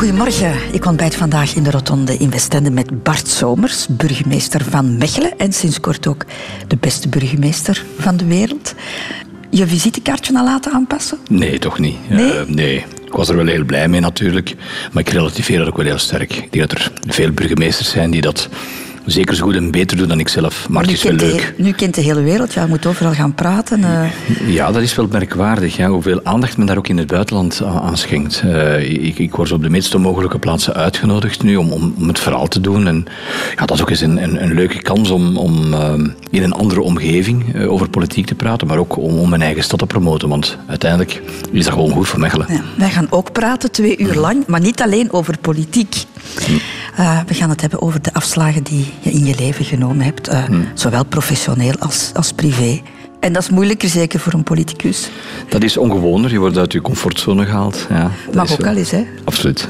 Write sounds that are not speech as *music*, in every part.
Goedemorgen. Ik ontbijt vandaag in de Rotonde in Westende met Bart Somers, burgemeester van Mechelen en sinds kort ook de beste burgemeester van de wereld. Je visitekaartje al laten aanpassen? Nee, toch niet. Nee? Uh, nee. Ik was er wel heel blij mee natuurlijk, maar ik relativeer dat ook wel heel sterk. Ik denk dat er veel burgemeesters zijn die dat zeker zo goed en beter doen dan ik zelf. Maar, het is wel leuk. nu kent de hele wereld, ja, je moet overal gaan praten. Uh. Ja, dat is wel merkwaardig. Ja, hoeveel aandacht men daar ook in het buitenland aan schenkt. Uh, ik, ik, word op de meest mogelijke plaatsen uitgenodigd nu om, om, om, het verhaal te doen. En ja, dat is ook eens een, een, een leuke kans om, om uh, in een andere omgeving over politiek te praten, maar ook om, om mijn eigen stad te promoten. Want uiteindelijk is dat gewoon goed voor Mechelen. Ja, wij gaan ook praten twee uur lang, maar niet alleen over politiek. Uh, we gaan het hebben over de afslagen die in je leven genomen hebt, uh, hmm. zowel professioneel als, als privé. En dat is moeilijker, zeker voor een politicus. Dat is ongewoner. Je wordt uit je comfortzone gehaald. Ja, Mag ook al eens, hè? Absoluut.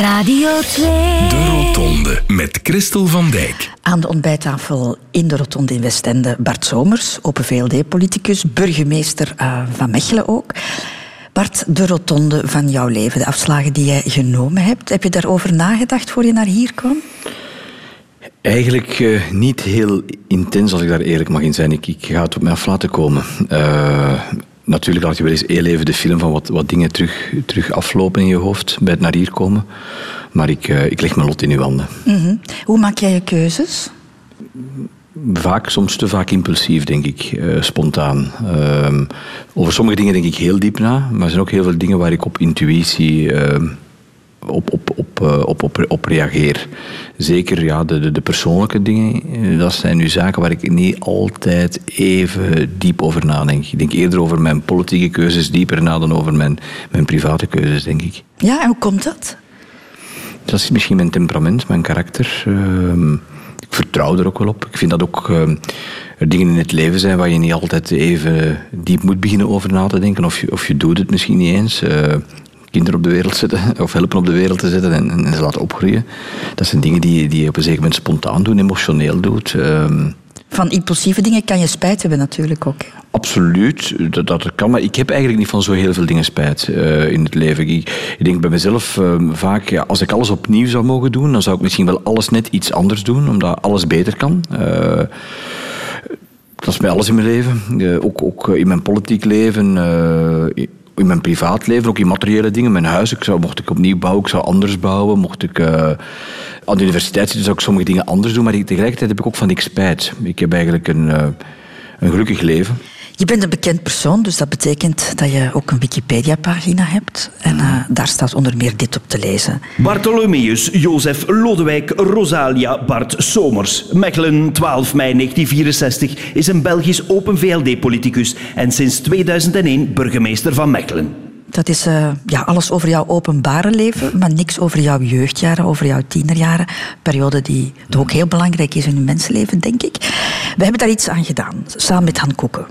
Radio 2. De Rotonde met Christel van Dijk. Aan de ontbijttafel in de Rotonde in Westende Bart Somers, Open VLD-politicus, burgemeester uh, van Mechelen ook. Bart, de rotonde van jouw leven, de afslagen die jij genomen hebt, heb je daarover nagedacht voor je naar hier kwam? Eigenlijk uh, niet heel intens, als ik daar eerlijk mag in zijn. Ik, ik ga het op mij af laten komen. Uh, natuurlijk laat je wel eens heel even de film van wat, wat dingen terug, terug aflopen in je hoofd bij het naar hier komen. Maar ik, uh, ik leg mijn lot in uw handen. Mm -hmm. Hoe maak jij je keuzes? vaak, soms te vaak impulsief, denk ik, uh, spontaan. Uh, over sommige dingen denk ik heel diep na, maar er zijn ook heel veel dingen waar ik op intuïtie uh, op, op, op, op, op, op, reageer. Zeker ja, de, de, de persoonlijke dingen, dat zijn nu zaken waar ik niet altijd even diep over nadenk. Ik denk eerder over mijn politieke keuzes dieper na dan over mijn, mijn private keuzes, denk ik. Ja, en hoe komt dat? Dat is misschien mijn temperament, mijn karakter. Ehm, ik vertrouw er ook wel op. Ik vind dat ook uh, er dingen in het leven zijn waar je niet altijd even diep moet beginnen over na te denken. Of je, of je doet het misschien niet eens. Uh, kinderen op de wereld zetten *laughs* of helpen op de wereld te zetten en, en, ze laten opgroeien. Dat zijn dingen die, die je op een zeker moment spontaan doet, emotioneel doet. Uh, van impulsieve dingen kan je spijt hebben natuurlijk ook. Absoluut, dat, dat kan. Maar ik heb eigenlijk niet van zo heel veel dingen spijt uh, in het leven. Ik, ik denk bij mezelf uh, vaak, ja, als ik alles opnieuw zou mogen doen, dan zou ik misschien wel alles net iets anders doen, omdat alles beter kan. Uh, dat is bij alles in mijn leven. ook, ook in mijn politiek leven, in mijn privaatleven, ook in materiële dingen. Mijn huis, ik zou, mocht ik opnieuw bouwen, ik zou anders bouwen. Mocht ik aan de universiteit zitten, zou ik sommige dingen anders doen. Maar tegelijkertijd heb ik ook van niks spijt. Ik heb eigenlijk een, een gelukkig leven. Je bent een bekend persoon, dus dat betekent dat je ook een Wikipedia-pagina hebt. En uh, daar staat onder meer dit op te lezen. Bartholomeus Jozef Lodewijk Rosalia Bart Somers. Mechelen, 12 mei 1964, is een Belgisch Open VLD-politicus en sinds 2001 burgemeester van Mechelen. Dat is uh, ja, alles over jouw openbare leven, maar niks over jouw jeugdjaren, over jouw tienerjaren. Periode die ook heel belangrijk is in je mensenleven, denk ik. We hebben daar iets aan gedaan, samen met Han Koeken.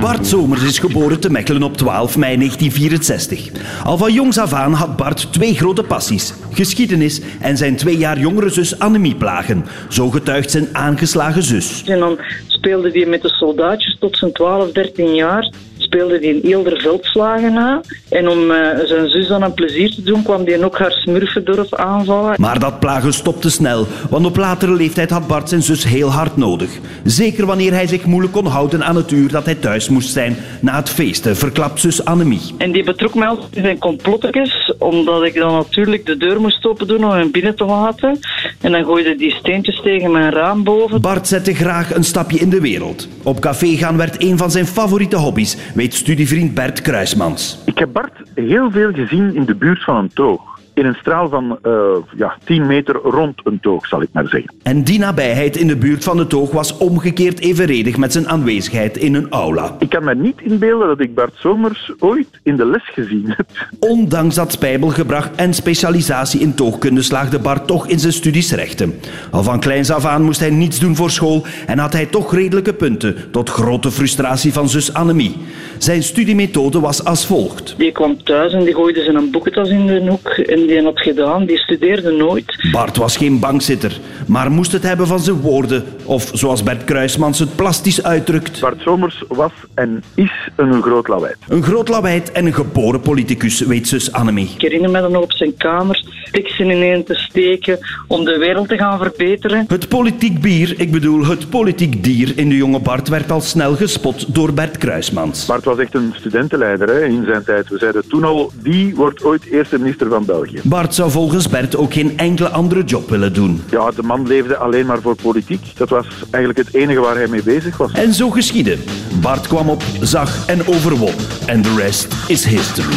Bart Somers is geboren te Mechelen op 12 mei 1964. Al van jongs af aan had Bart twee grote passies. Geschiedenis en zijn twee jaar jongere zus Annemie plagen. Zo getuigt zijn aangeslagen zus. En dan speelde hij met de soldaatjes tot zijn 12, 13 jaar speelde hij in Eelder veldslagen na. En om uh, zijn zus dan een plezier te doen, kwam hij ook haar smurfendorp aanvallen. Maar dat plagen stopte snel, want op latere leeftijd had Bart zijn zus heel hard nodig. Zeker wanneer hij zich moeilijk kon houden aan het uur dat hij thuis moest zijn na het feesten, verklapt zus Annemie. En die betrok mij altijd in zijn complotjes, omdat ik dan natuurlijk de deur moest open doen om hem binnen te laten. En dan gooide die steentjes tegen mijn raam boven. Bart zette graag een stapje in de wereld. Op café gaan werd een van zijn favoriete hobby's weet studievriend Bert Kruismans. Ik heb Bart heel veel gezien in de buurt van een toog in een straal van uh, ja, 10 meter rond een toog, zal ik maar zeggen. En die nabijheid in de buurt van de toog was omgekeerd evenredig met zijn aanwezigheid in een aula. Ik kan me niet inbeelden dat ik Bart Somers ooit in de les gezien heb. Ondanks dat spijbelgebracht en specialisatie in toogkunde slaagde Bart toch in zijn studies rechten. Al van kleins af aan moest hij niets doen voor school en had hij toch redelijke punten, tot grote frustratie van zus Annemie. Zijn studiemethode was als volgt. Die kwam thuis en die gooide zijn boekentas in de hoek en had gedaan, die studeerde nooit. Bart was geen bankzitter, maar moest het hebben van zijn woorden. Of zoals Bert Kruismans het plastisch uitdrukt. Bart Somers was en is een groot lawaai. Een groot lawaait en een geboren politicus, weet zus Annemie. Ik herinner me dan op zijn kamer teksten ineen te steken om de wereld te gaan verbeteren. Het politiek bier, ik bedoel het politiek dier in de jonge Bart, werd al snel gespot door Bert Kruismans. Bart was echt een studentenleider hè, in zijn tijd. We zeiden toen al, die wordt ooit eerste minister van België. Bart zou volgens Bert ook geen enkele andere job willen doen. Ja, de man leefde alleen maar voor politiek. Dat was eigenlijk het enige waar hij mee bezig was. En zo geschiedde. Bart kwam op, zag en overwon. En de rest is history.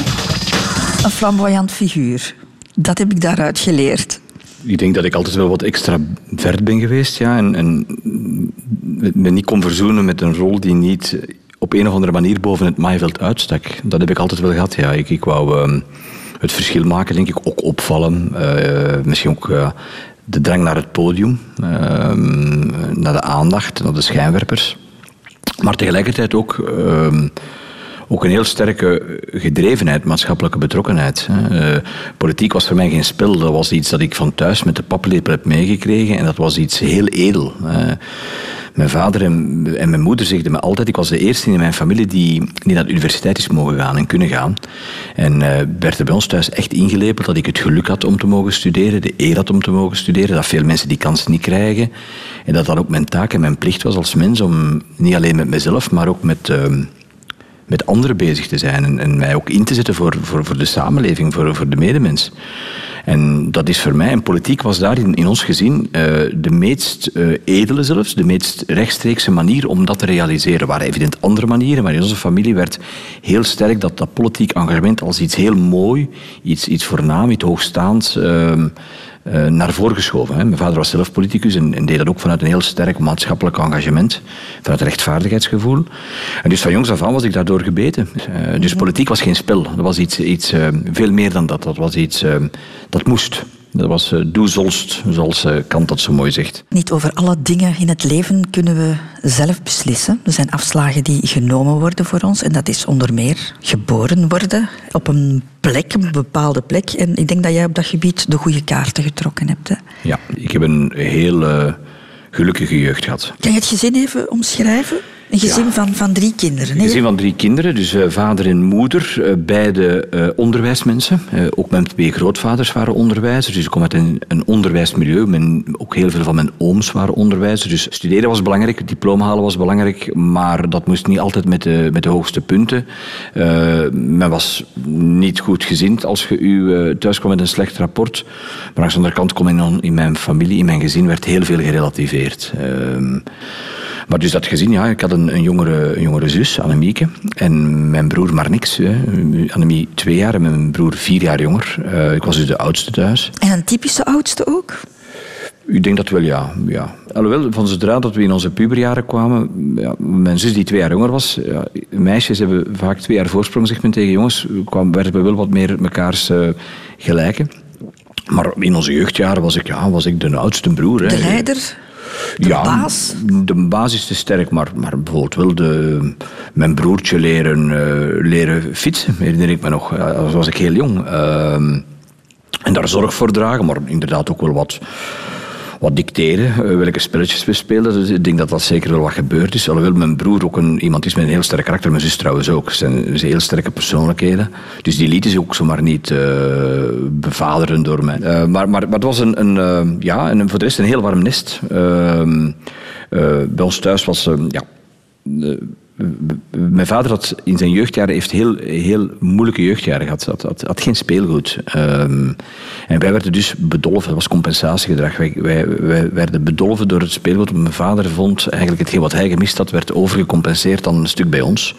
Een flamboyant figuur. Dat heb ik daaruit geleerd. Ik denk dat ik altijd wel wat extra verd ben geweest. Ja, en, en me niet kon verzoenen met een rol die niet op een of andere manier boven het maaiveld uitstak. Dat heb ik altijd wel gehad. Ja. Ik, ik wou ehm, het verschil maken, denk ik, ook opvallen. Eh, misschien ook eh, de drang naar het podium, ehm, naar de aandacht, naar de schijnwerpers. Maar tegelijkertijd ook, ehm, ook een heel sterke gedrevenheid, maatschappelijke betrokkenheid. Eh, politiek was voor mij geen spel, dat was iets dat ik van thuis met de paplepel heb meegekregen en dat was iets heel edel. Mijn vader en, en mijn moeder zegden me altijd, ik was de eerste in mijn familie die naar de universiteit is mogen gaan en kunnen gaan. En eh, werd er bij ons thuis echt ingelepeld dat ik het geluk had om te mogen studeren, de eer had om te mogen studeren, dat veel mensen die kans niet krijgen. En dat dat ook mijn taak en mijn plicht was als mens om niet alleen met mezelf, maar ook met... ehm, met anderen bezig te zijn en, en mij ook in te zetten voor, voor, voor de samenleving, voor, voor de medemens. En dat is voor mij, en politiek was daar in, in ons gezin eh, de meest eh, edele zelfs, de meest rechtstreekse manier om dat te realiseren. Er waren evident andere manieren, maar in onze familie werd heel sterk dat dat politiek engagement als iets heel mooi, iets, iets voornaam, iets hoogstaands, ehm, eh, naar voren geschoven. Hè. Mijn vader was zelf politicus en, en deed dat ook vanuit een heel sterk maatschappelijk engagement, vanuit een rechtvaardigheidsgevoel. En dus van jongs af aan was ik daardoor gebeten. Eh, dus politiek was geen spel, dat was iets, iets eh, veel meer dan dat. Dat was iets dat moest. Dat was doe zolst, zoals eh, Kant dat zo mooi zegt. Niet over alle dingen in het leven kunnen we zelf beslissen. Er zijn afslagen die genomen worden voor ons. En dat is onder meer geboren worden op een plek, een bepaalde plek. En ik denk dat jij op dat gebied de goede kaarten getrokken hebt. Hè? Ja, ik heb een heel gelukkige jeugd gehad. Kan je het gezin even omschrijven? Een gezin Ja. van, van drie kinderen. Een gezin van drie kinderen, dus eh, vader en moeder, eh, beide eh, onderwijsmensen. Ook mijn twee grootvaders waren onderwijzers, dus ik kom uit een, een onderwijsmilieu. Mijn, ook heel veel van mijn ooms waren onderwijzers. Dus studeren was belangrijk, diploma halen was belangrijk, maar dat moest niet altijd met de, met de hoogste punten. Men was niet goed gezind als je u thuis kwam met een slecht rapport. Maar aan de andere kant, kom in, in mijn familie, in mijn gezin, werd heel veel gerelativeerd. Ehm, maar dus dat gezin, ja, ik had een, een, jongere, een jongere zus, Annemieke, en mijn broer maar niks. Hè. Annemie twee jaar en mijn broer vier jaar jonger. Eh, ik was dus de oudste thuis. En een typische oudste ook? Ik denk dat wel, ja. ja. Alhoewel, van zodra dat we in onze puberjaren kwamen, ja, mijn zus die twee jaar jonger was, ja, meisjes hebben vaak twee jaar voorsprong, zegt men tegen jongens, kwam, werden we wel wat meer mekaars eh, gelijken. Maar in onze jeugdjaren was ik, ja, was ik de oudste broer. hè. De leider? De baas? De baas is te sterk, maar, maar bijvoorbeeld wel de, mijn broertje leren, eh, leren fietsen, herinner ik me nog. Ja, Dat was ik heel jong. Ehm, en daar zorg voor dragen, maar inderdaad ook wel wat, wat dicteren, eh, welke spelletjes we speelden. Dus ik denk dat dat zeker wel wat gebeurd is. Alhoewel mijn broer ook een, iemand is met een heel sterk karakter, mijn zus trouwens ook. Ze zijn, heel sterke persoonlijkheden. Dus die lieten ze ook zomaar niet eh, bevaderen door mij. Eh, maar, maar, het was een, een, ja, en voor de rest een heel warm nest. Ehm, eh, bij ons thuis was, ja, mijn vader had in zijn jeugdjaren heeft heel, heel moeilijke jeugdjaren gehad. Had, had, had geen speelgoed. Ehm, en wij werden dus bedolven. Dat was compensatiegedrag. Wij, wij, werden bedolven door het speelgoed. Mijn vader vond eigenlijk hetgeen wat hij gemist had, werd overgecompenseerd dan een stuk bij ons.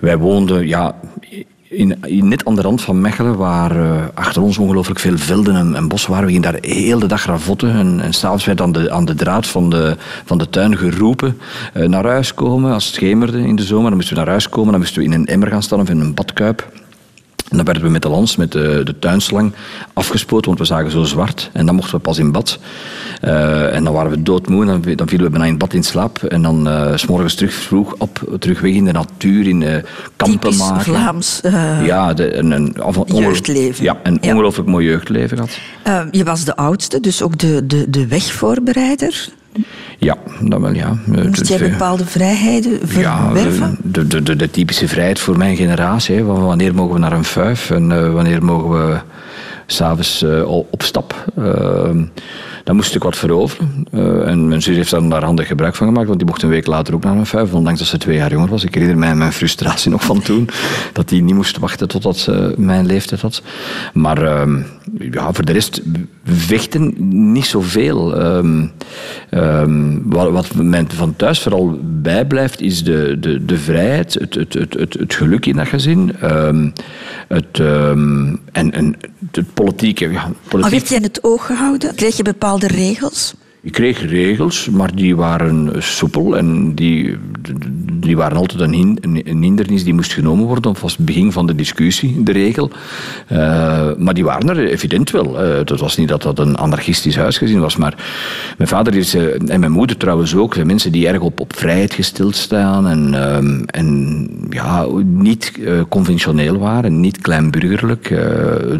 Wij woonden ja, in, in net aan de rand van Mechelen, waar eh, achter ons ongelooflijk veel velden en, en bossen waren. We gingen daar heel de dag ravotten. En, en s'avonds werd aan de, aan de draad van de, van de tuin geroepen eh, naar huis komen. Als het schemerde in de zomer, dan moesten we naar huis komen. Dan moesten we in een emmer gaan staan of in een badkuip. En dan werden we met de lans, met de, de tuinslang, afgespoten, want we zagen zo zwart. En dan mochten we pas in bad. Eh, en dan waren we doodmoe, dan, dan vielen we bijna in bad in slaap. En dan uh, s morgens terug vroeg op, terug weg in de natuur, in uh, kampen Typisch maken. Vlaams ja, de, een, een, jeugdleven. Ja, een ja. ongelooflijk mooi jeugdleven gehad. je was de oudste, dus ook de, de, de wegvoorbereider. Ja, dat wel, ja. Moest jij bepaalde vrijheden verwerven? Ja, de, de, de, de, typische vrijheid voor mijn generatie. Hè. Wanneer mogen we naar een fuif en uh, wanneer mogen we s'avonds uh, op stap. Uh, daar moest ik wat veroveren. Uh, en mijn zus heeft daar handig gebruik van gemaakt, want die mocht een week later ook naar een vijf, ondanks dat ze twee jaar jonger was. Ik herinner mij mijn frustratie *laughs* nog van toen, dat die niet moest wachten totdat ze mijn leeftijd had. Maar uh, ja, voor de rest vechten niet zoveel. Um, wat, wat van thuis vooral bijblijft, is de, de, de vrijheid, het, het, het, het, het geluk in dat gezin, um, het, en, en het politieke. Ja, politiek. Al werd je in het oog gehouden? Kreeg je bepaalde regels? Ik kreeg regels, maar die waren soepel en die, die waren altijd een, een hindernis die moest genomen worden. Of was het begin van de discussie, de regel. Uh, maar die waren er evident wel. Uh, het was niet dat dat een anarchistisch huisgezin was, maar mijn vader is, uh, en mijn moeder trouwens ook, mensen die erg op, op vrijheid gesteld staan en, en ja, niet conventioneel waren, niet kleinburgerlijk,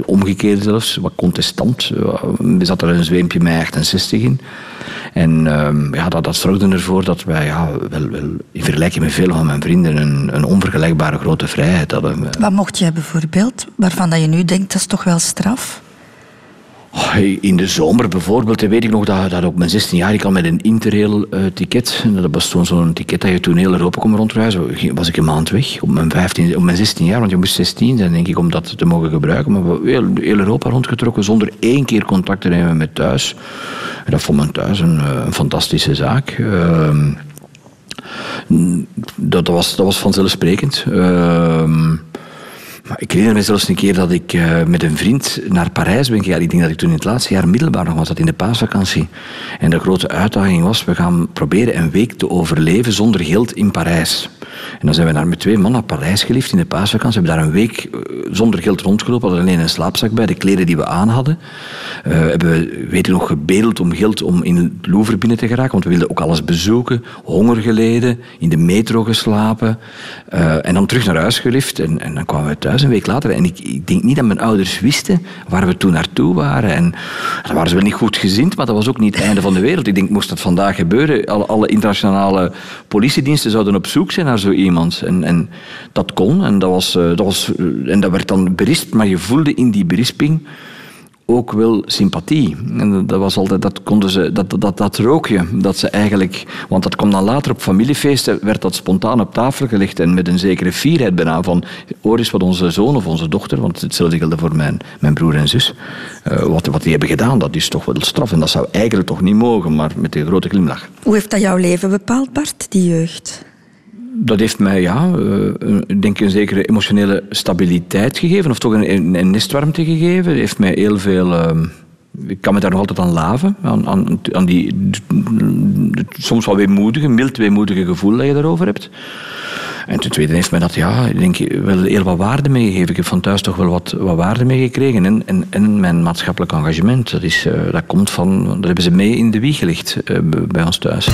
omgekeerd zelfs, wat contestant. er zat er een zweempje mei 68 in. En um, ja, dat, dat zorgde ervoor dat wij ja, wel, wel, in vergelijking met veel van mijn vrienden een, een onvergelijkbare grote vrijheid hadden. Wat mocht jij bijvoorbeeld, waarvan dat je nu denkt dat is toch wel straf? In de zomer bijvoorbeeld, weet ik nog dat, dat op mijn 16 jaar ik al met een interrail-ticket, uh, dat was toen zo'n ticket dat je toen heel Europa kon rondreizen, was ik een maand weg, op mijn, 15, op mijn 16 jaar, want je moest 16 zijn denk ik om dat te mogen gebruiken, maar we heel, heel Europa rondgetrokken zonder één keer contact te nemen met thuis. En dat vond men thuis een, eh, fantastische zaak. Dat, dat, was, dat was vanzelfsprekend. Uh, ik herinner me zelfs een keer dat ik uh, met een vriend naar Parijs ben gegaan. Ik denk dat ik toen in het laatste jaar middelbaar nog was, dat in de paasvakantie. En de grote uitdaging was, we gaan proberen een week te overleven zonder geld in Parijs. En dan zijn we daar met twee mannen naar Parijs geliefd in de paasvakantie. We hebben daar een week uh, zonder geld rondgelopen, hadden alleen een slaapzak bij, de kleren die we aan hadden. Uh, hebben we, weet ik nog, gebedeld om geld om in het Louvre binnen te geraken, want we wilden ook alles bezoeken. Honger geleden, in de metro geslapen. en dan terug naar huis geliefd en, en dan kwamen we thuis een week later. En ik, ik, denk niet dat mijn ouders wisten waar we toen naartoe waren. En dan waren ze wel niet goed gezind, maar dat was ook niet het einde van de wereld. Ik denk, moest dat vandaag gebeuren, alle, alle internationale politiediensten zouden op zoek zijn naar zo iemand. En, en dat kon en dat, was, eh, dat was, eh, en dat werd dan berispt, maar je voelde in die berisping ook wel sympathie. En dat was altijd, dat konden ze, dat, dat, dat rook je. Dat ze eigenlijk, want dat kwam dan later op familiefeesten, werd dat spontaan op tafel gelegd en met een zekere fierheid bijna van, hoor eens wat onze zoon of onze dochter, want hetzelfde geldt voor mijn, mijn broer en zus, uh, wat, wat die hebben gedaan, dat is toch wel straf. En dat zou eigenlijk toch niet mogen, maar met een grote glimlach. Hoe heeft dat jouw leven bepaald, Bart, die jeugd? Dat heeft mij, ja, uh, denk een zekere emotionele stabiliteit gegeven, of toch een, een nestwarmte gegeven. Het heeft mij heel veel. Uh, ik kan me daar nog altijd aan laven, aan, aan, aan die soms wel weemoedige, mild weemoedige gevoel dat je daarover hebt. En ten tweede heeft mij dat, ja, ik denk, wel heel wat waarde meegegeven. Ik heb van thuis toch wel wat, wat waarde meegekregen. En, mijn maatschappelijk engagement, dat, is, uh, dat komt van, dat hebben ze mee in de wieg gelegd uh, bij ons thuis.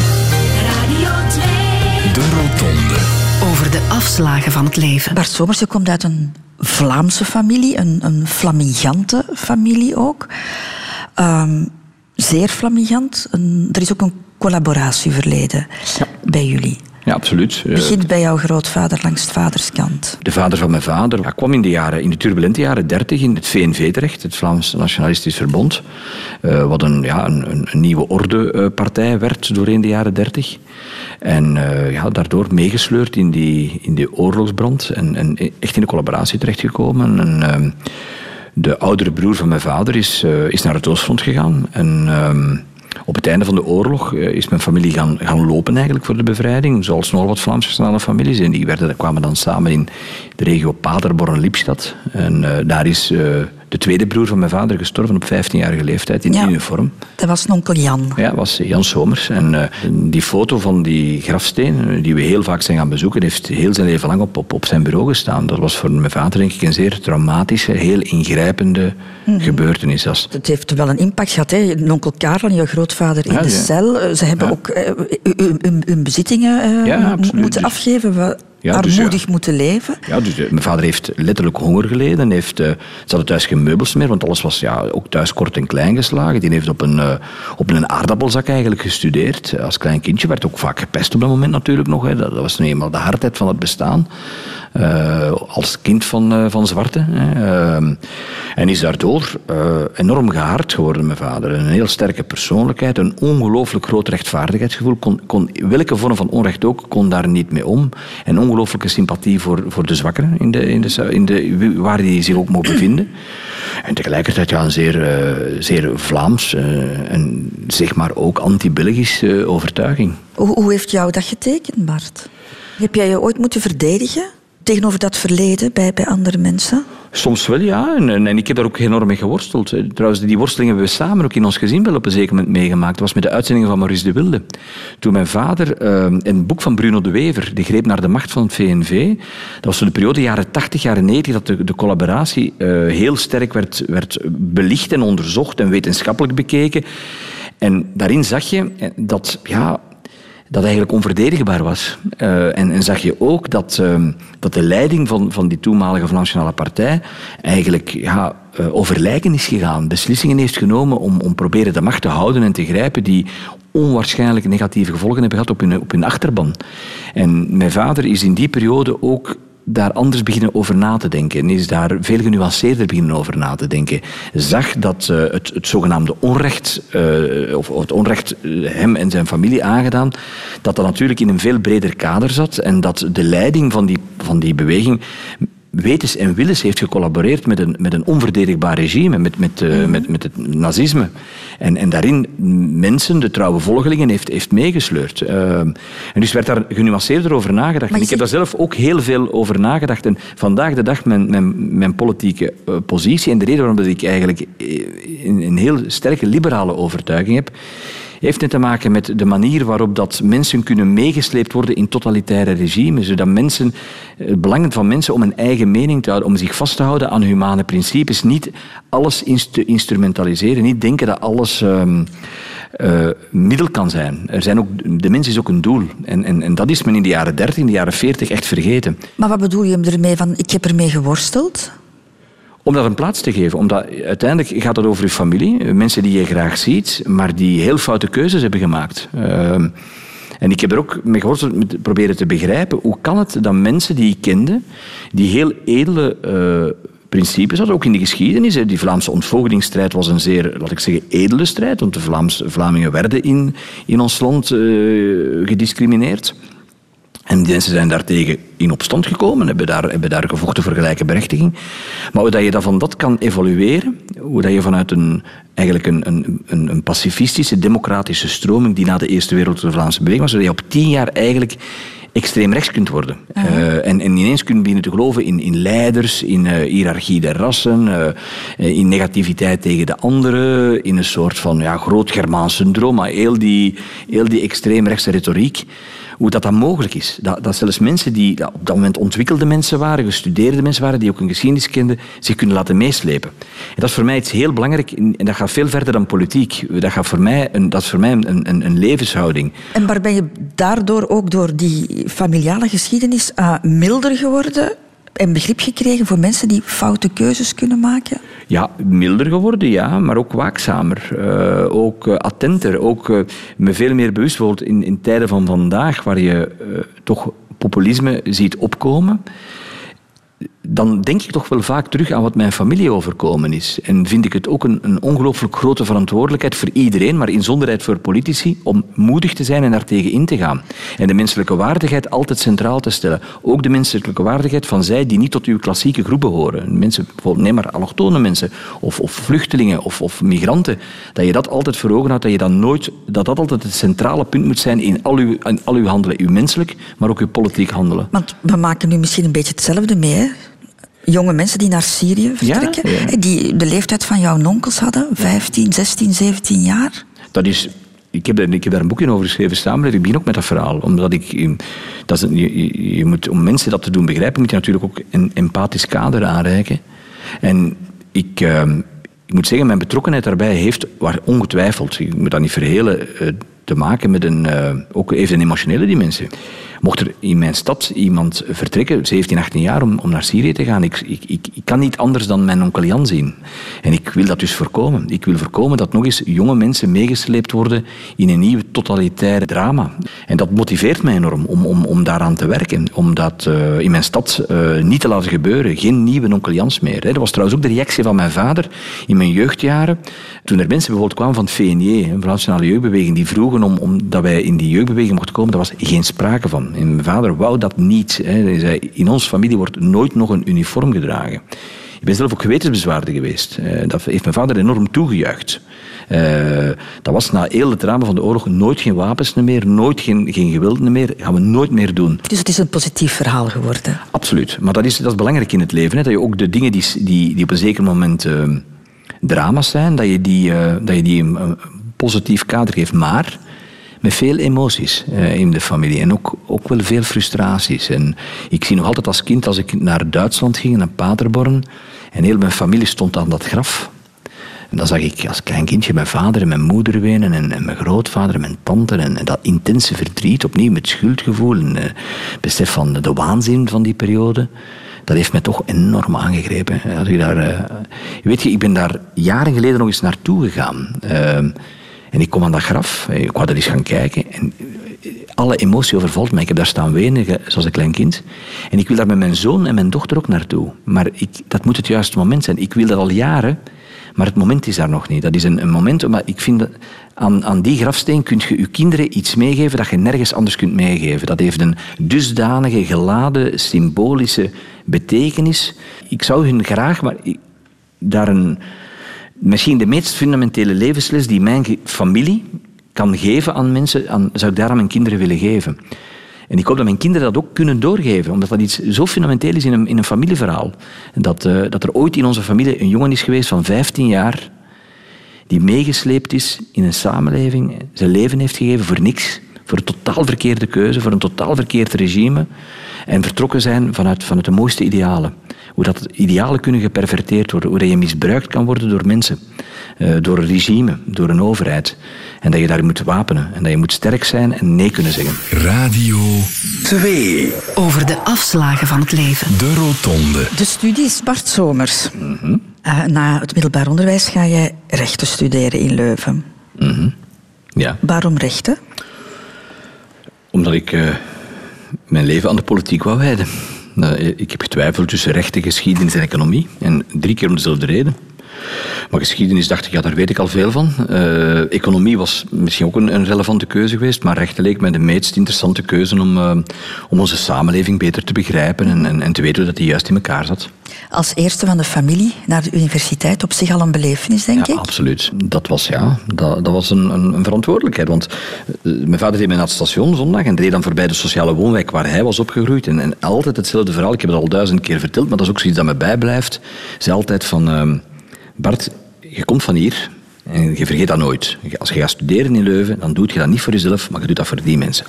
Radio 2. De Rotonde. Over de afslagen van het leven. Bart Somers, je komt uit een Vlaamse familie, een, een flamigante familie ook. Um, zeer flamigant. Een, er is ook een collaboratieverleden ja. bij jullie. Ja, absoluut. Het begint bij jouw grootvader langs het vaderskant. De vader van mijn vader hij kwam in de, jaren, in de turbulente jaren dertig in het VNV terecht, het Vlaams Nationalistisch Verbond. Uh, wat een, ja, een, een nieuwe ordepartij werd doorheen de jaren dertig. En uh, ja, daardoor meegesleurd in die, in die oorlogsbrand en, en echt in de collaboratie terechtgekomen. En, uh, de oudere broer van mijn vader is, uh, is naar het Oostfront gegaan. En ehm, op het einde van de oorlog is mijn familie gaan, gaan lopen eigenlijk voor de bevrijding. Zoals nog wat Vlaamse families. En die werden, kwamen dan samen in de regio Paderborn-Lipstad. En daar is de de tweede broer van mijn vader gestorven op 15-jarige leeftijd in Ja. uniform. Dat was onkel Jan. Ja, dat was Jan Somers. En eh, die foto van die grafsteen, eh, die we heel vaak zijn gaan bezoeken, heeft heel zijn leven lang op, op, op zijn bureau gestaan. Dat was voor mijn vader denk ik een zeer traumatische, heel ingrijpende Mhm. gebeurtenis. Het heeft wel een impact gehad. Hè. Onkel Karel en jouw grootvader in Ja, de ja. cel. Eh, Ze hebben ook hun, hun- hun bezittingen absoluut. moeten afgeven. Ja, dus armoedig moeten leven. Ja, dus eh, mijn vader heeft letterlijk honger geleden. Heeft, eh, ze hadden thuis geen meubels meer, want alles was ja, ook thuis kort en klein geslagen. Die heeft op een, eh, op een aardappelzak eigenlijk gestudeerd. Als klein kindje werd ook vaak gepest op dat moment natuurlijk nog. Hè. Dat, dat was nu eenmaal de hardheid van het bestaan. Als kind van, van zwarte. Hè. En is daardoor enorm gehard geworden, mijn vader. Een heel sterke persoonlijkheid, een ongelooflijk groot rechtvaardigheidsgevoel. Kon, kon, welke vorm van onrecht ook, kon daar niet mee om. En ongelooflijke sympathie voor, voor de zwakkeren, in de, in de, in de, waar die zich ook mogen bevinden. En tegelijkertijd ja, een zeer, eh, zeer Vlaams eh, en zeg maar ook anti-Belgisch eh, overtuiging. Hoe, hoe heeft jou dat getekend, Bart? Heb jij je ooit moeten verdedigen tegenover dat verleden bij, bij andere mensen? Soms wel, ja. En, ik heb daar ook enorm mee geworsteld. Trouwens, die worsteling hebben we samen ook in ons gezin wel op een zeker moment meegemaakt. Dat was met de uitzendingen van Maurice de Wilde. Toen mijn vader eh, een boek van Bruno de Wever, De Greep naar de Macht van het VNV, dat was zo de periode jaren 80, jaren 90, dat de, de collaboratie eh, heel sterk werd, werd belicht en onderzocht en wetenschappelijk bekeken. En daarin zag je eh, dat, ja, dat eigenlijk onverdedigbaar was. Eh, en, en zag je ook dat, ehm, dat de leiding van, van die toenmalige Nationale Partij eigenlijk ja, eh, over lijken is gegaan. Beslissingen heeft genomen om, om proberen de macht te houden en te grijpen die onwaarschijnlijk negatieve gevolgen hebben gehad op hun, op hun achterban. En mijn vader is in die periode ook daar anders beginnen over na te denken. En is daar veel genuanceerder beginnen over na te denken. Zag dat eh, het, het zogenaamde onrecht, eh, of het onrecht eh, hem en zijn familie aangedaan, dat dat natuurlijk in een veel breder kader zat en dat de leiding van die, van die beweging wetens en willens heeft gecollaboreerd met een, met een onverdedigbaar regime, met, met, eh, met, met het nazisme. En, en daarin mensen, de trouwe volgelingen, heeft, heeft meegesleurd. Eh, en dus werd daar genuanceerder over nagedacht. En ik heb daar zelf ook heel veel over nagedacht. En vandaag de dag mijn, mijn, mijn politieke eh, positie en de reden waarom dat ik eigenlijk een, een heel sterke liberale overtuiging heb, heeft net te maken met de manier waarop dat mensen kunnen meegesleept worden in totalitaire regimes. Zodat mensen, eh, het belang van mensen om een eigen mening te houden, om zich vast te houden aan humane principes, niet alles te instrumentaliseren, niet denken dat alles ehm, eh, middel kan zijn. Er zijn ook, de mens is ook een doel. En, en, en dat is men in de jaren 30, in de jaren 40 echt vergeten. Maar wat bedoel je ermee van, ik heb ermee geworsteld? Om dat een plaats te geven. Omdat uiteindelijk gaat het over je familie. Mensen die je graag ziet, maar die heel foute keuzes hebben gemaakt. Ehm, en ik heb er ook mee geworsteld proberen te begrijpen. Hoe kan het dat mensen die ik kende, die heel edele eh, principes hadden, ook in de geschiedenis. Die Vlaamse ontvoogdingsstrijd was een zeer, laat ik zeggen, edele strijd. Want de Vlaams, Vlamingen werden in, in ons land eh, gediscrimineerd. En die mensen zijn daartegen in opstand gekomen, hebben daar, hebben daar gevochten voor gelijke berechtiging. Maar hoe dat je dat van dat kan evolueren, hoe dat je vanuit een, eigenlijk een, een, een, pacifistische, democratische stroming die na de Eerste Wereldoorlog de Vlaamse beweging was, zodat je op tien jaar eigenlijk extreem rechts kunt worden. Eh, en, en ineens kunt beginnen te geloven in, in leiders, in eh, hiërarchie der rassen, eh, in negativiteit tegen de anderen, in een soort van ja, groot Germaans syndroom, maar heel die, heel die extreemrechtse retoriek hoe dat dan mogelijk is. Dat, dat zelfs mensen die op dat moment ontwikkelde mensen waren, gestudeerde mensen waren, die ook een geschiedenis kenden, zich kunnen laten meeslepen. En dat is voor mij iets heel belangrijk en dat gaat veel verder dan politiek. Dat, gaat voor mij een, dat is voor mij een, een, een levenshouding. En waar ben je daardoor ook door die familiale geschiedenis eh, milder geworden en begrip gekregen voor mensen die foute keuzes kunnen maken? Ja, milder geworden, ja, maar ook waakzamer. Eh, ook eh, attenter. Ook eh, me veel meer bewust. Bijvoorbeeld in, in tijden van vandaag, waar je toch populisme ziet opkomen. Dan denk ik toch wel vaak terug aan wat mijn familie overkomen is. En vind ik het ook een, een ongelooflijk grote verantwoordelijkheid voor iedereen, maar inzonderheid voor politici, om moedig te zijn en daartegen in te gaan. En de menselijke waardigheid altijd centraal te stellen. Ook de menselijke waardigheid van zij die niet tot uw klassieke groep behoren. Mensen, neem maar allochtone mensen, of, of vluchtelingen, of, of migranten. Dat je dat altijd voor ogen houdt, dat, je dat, nooit, dat dat altijd het centrale punt moet zijn in al uw, in al uw handelen. Uw menselijk, maar ook uw politiek handelen. Want we maken nu misschien een beetje hetzelfde mee. Jonge mensen die naar Syrië vertrekken, Ja, ja. die de leeftijd van jouw onkels hadden, 15, 16, 17 jaar. Dat is, ik, heb, daar- ik heb daar een boekje over geschreven, samenleving. Ik begin ook met dat verhaal. Omdat ik, eh, dat is, je, je- moet, om mensen dat te doen begrijpen, moet je natuurlijk ook een empathisch kader aanreiken. En ik, eh, ik moet zeggen, mijn betrokkenheid daarbij heeft, waar ongetwijfeld, ik moet dat niet verhelen, eh, te maken met een, eh, ook even een emotionele dimensie. Mocht er in mijn stad iemand vertrekken, 17, 18 jaar, om, om naar Syrië te gaan, ik, ik, ik, ik kan niet anders dan mijn onkel Jan zien. En ik wil dat dus voorkomen. Ik wil voorkomen dat nog eens jonge mensen meegesleept worden in een nieuw totalitair drama. En dat motiveert mij enorm om, om, om daaraan te werken. Om dat eh, in mijn stad eh, niet te laten gebeuren. Geen nieuwe onkel Jans meer. Hè. Dat was trouwens ook de reactie van mijn vader in mijn jeugdjaren. Toen er mensen bijvoorbeeld kwamen van het VNJ, een Nationale Jeugdbeweging, die vroegen om, om dat wij in die jeugdbeweging mochten komen, daar was geen sprake van. En mijn vader wou dat niet. Hè. Hij zei, in onze familie wordt nooit nog een uniform gedragen. Ik ben zelf ook gewetensbezwaarder geweest. Eh, dat heeft mijn vader enorm toegejuicht. Eh, dat was na heel het drama van de oorlog nooit geen wapens meer, nooit geen, geen geweld meer. gaan we nooit meer doen. Dus het is een positief verhaal geworden. Absoluut. Maar dat is, dat is belangrijk in het leven. Hè? Dat je ook de dingen die, die, die op een zeker moment eh, drama's zijn, dat je die, dat je die een, een positief kader geeft. Maar met veel emoties in de familie. En ook, ook wel veel frustraties. En ik zie nog altijd als kind, als ik naar Duitsland ging, naar Paderborn, en heel mijn familie stond aan dat graf. En dan zag ik als klein kindje mijn vader en mijn moeder wenen en, mijn grootvader en mijn tante. En, dat intense verdriet, opnieuw met schuldgevoel en eh, besef van de waanzin van die periode. Dat heeft mij toch enorm aangegrepen. Ik daar, eh, weet je, ik ben daar jaren geleden nog eens naartoe gegaan. Eh, en ik kom aan dat graf. Ik wou daar eens gaan kijken. En alle emotie overvalt mij. Ik heb daar staan wenen, zoals een klein kind. En ik wil daar met mijn zoon en mijn dochter ook naartoe. Maar ik, dat moet het juiste moment zijn. Ik wil dat al jaren, maar het moment is daar nog niet. Dat is een, moment, maar ik vind aan, aan die grafsteen kun je je kinderen iets meegeven dat je nergens anders kunt meegeven. Dat heeft een dusdanige, geladen, symbolische betekenis. Ik zou hun graag, maar daar een, misschien de meest fundamentele levensles die mijn familie kan geven aan mensen, zou ik daar aan mijn kinderen willen geven. En ik hoop dat mijn kinderen dat ook kunnen doorgeven, omdat dat iets zo fundamenteel is in een, in een familieverhaal. Dat, eh, dat er ooit in onze familie een jongen is geweest van 15 jaar, die meegesleept is in een samenleving, zijn leven heeft gegeven voor niks, voor een totaal verkeerde keuze, voor een totaal verkeerd regime, en vertrokken zijn vanuit, vanuit de mooiste idealen. Hoe dat idealen kunnen geperverteerd worden, hoe dat je misbruikt kan worden door mensen, eh, door een regime, door een overheid. En dat je daar moet wapenen en dat je moet sterk zijn en nee kunnen zeggen. Radio 2. Over de afslagen van het leven. De Rotonde. De studie is Bart Somers. Eh, na het middelbaar onderwijs ga je rechten studeren in Leuven. Ja. Waarom rechten? Omdat ik eh, mijn leven aan de politiek wou wijden. Nou, ik heb getwijfeld tussen rechten, geschiedenis en economie. En drie keer om dezelfde reden. Maar geschiedenis dacht ik, ja, daar weet ik al veel van. Eh, economie was misschien ook een, een relevante keuze geweest, maar rechten leek mij de meest interessante keuze om, eh, om onze samenleving beter te begrijpen en, en, en te weten hoe dat die juist in elkaar zat. Als eerste van de familie naar de universiteit op zich al een belevenis, denk ja, ik. absoluut. Dat was, ja, dat, dat was een, een, een verantwoordelijkheid. Want eh, mijn vader deed mij naar het station zondag en reed dan voorbij de sociale woonwijk waar hij was opgegroeid. En, en altijd hetzelfde verhaal. Ik heb het al duizend keer verteld, maar dat is ook zoiets dat me bijblijft. Zei altijd van, ehm, Bart, je komt van hier en je vergeet dat nooit. Als je gaat studeren in Leuven, dan doe je dat niet voor jezelf, maar je doet dat voor die mensen.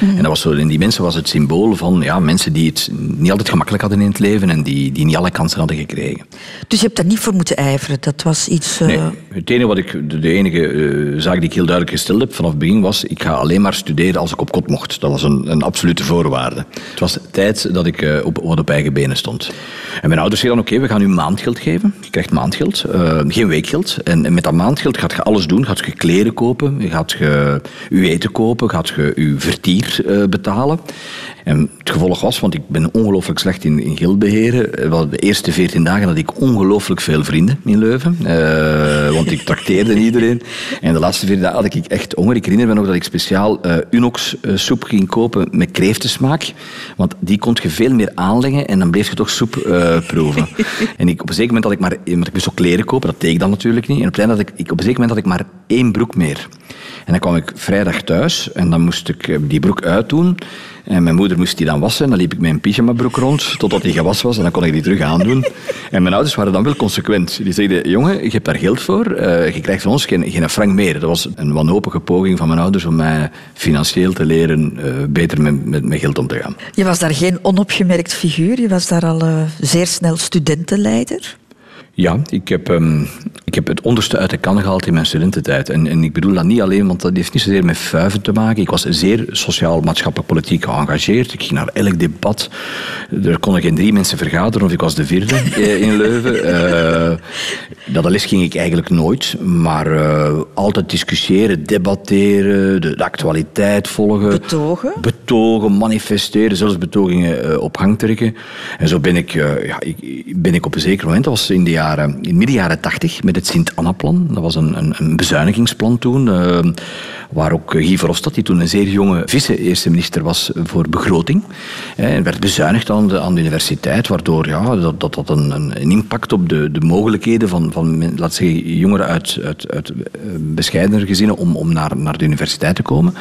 En dat was zo, en die mensen was het symbool van ja, mensen die het niet altijd gemakkelijk hadden in het leven en die, die niet alle kansen hadden gekregen. Dus je hebt daar niet voor moeten ijveren. Dat was iets... eh, Nee, het enige wat ik, de, de enige eh, zaak die ik heel duidelijk gesteld heb vanaf het begin was, ik ga alleen maar studeren als ik op kot mocht. Dat was een, een absolute voorwaarde. Het was tijd dat ik eh, op, wat op eigen benen stond. En mijn ouders zeiden dan, oké, we gaan u maandgeld geven. Je krijgt maandgeld, eh, geen weekgeld. En, en met dat maandgeld gaat je alles doen. Gaat je kleren kopen, gaat je uw eten kopen, gaat je uw vertier eh, betalen. En het gevolg was, want ik ben ongelooflijk slecht in, in geld beheren. Eh, De eerste veertien dagen had ik ongelooflijk veel vrienden in Leuven. Eh, want ik trakteerde iedereen. En de laatste veertien dagen had ik echt honger. Ik herinner me nog dat ik speciaal eh, Unox eh, soep ging kopen met kreeftensmaak. Want die kon je veel meer aanleggen en dan bleef je toch soep eh, proeven. en ik, op een zeker moment had ik maar... Want ik moest ook kleren kopen, dat deed ik dan natuurlijk niet. En op op een zeker moment had ik maar één broek meer. En dan kwam ik vrijdag thuis en dan moest ik die broek uitdoen. En mijn moeder moest die dan wassen. Dan liep ik met een pyjamabroek rond totdat die gewassen was. En dan kon ik die terug aandoen. *laughs* En mijn ouders waren dan wel consequent. Die zeiden, jongen, je hebt daar geld voor. Uh, je krijgt van ons geen, geen frank meer. Dat was een wanhopige poging van mijn ouders om mij financieel te leren uh, beter met, met, met, geld om te gaan. Je was daar geen onopgemerkt figuur. Je was daar al uh, zeer snel studentenleider. Ja, ik heb, um, ik heb het onderste uit de kan gehaald in mijn studententijd. En, en ik bedoel dat niet alleen, want dat heeft niet zozeer met vuiven te maken. Ik was zeer sociaal, maatschappelijk, politiek geëngageerd. Ik ging naar elk debat. Er konden geen drie mensen vergaderen, of ik was de vierde *laughs* eh, in Leuven. Uh, dat les ging ik eigenlijk nooit. Maar uh, altijd discussiëren, debatteren, de, de, actualiteit volgen. Betogen? Betogen, manifesteren, zelfs betogingen op gang trekken. En zo ben ik, ja, ik, ben ik op een zeker moment, dat was in de jaren, in midden jaren tachtig, met het Sint-Anna-plan. Dat was een, een, een bezuinigingsplan toen, uh, waar ook Guy Verhofstadt, die toen een zeer jonge vice-eerste minister was voor begroting, eh, werd bezuinigd aan de, aan de universiteit, waardoor ja, dat, dat, dat een, een, impact op de, de mogelijkheden van, van laat zeggen, jongeren uit, uit, uit bescheidener gezinnen om, om naar, naar de universiteit te komen.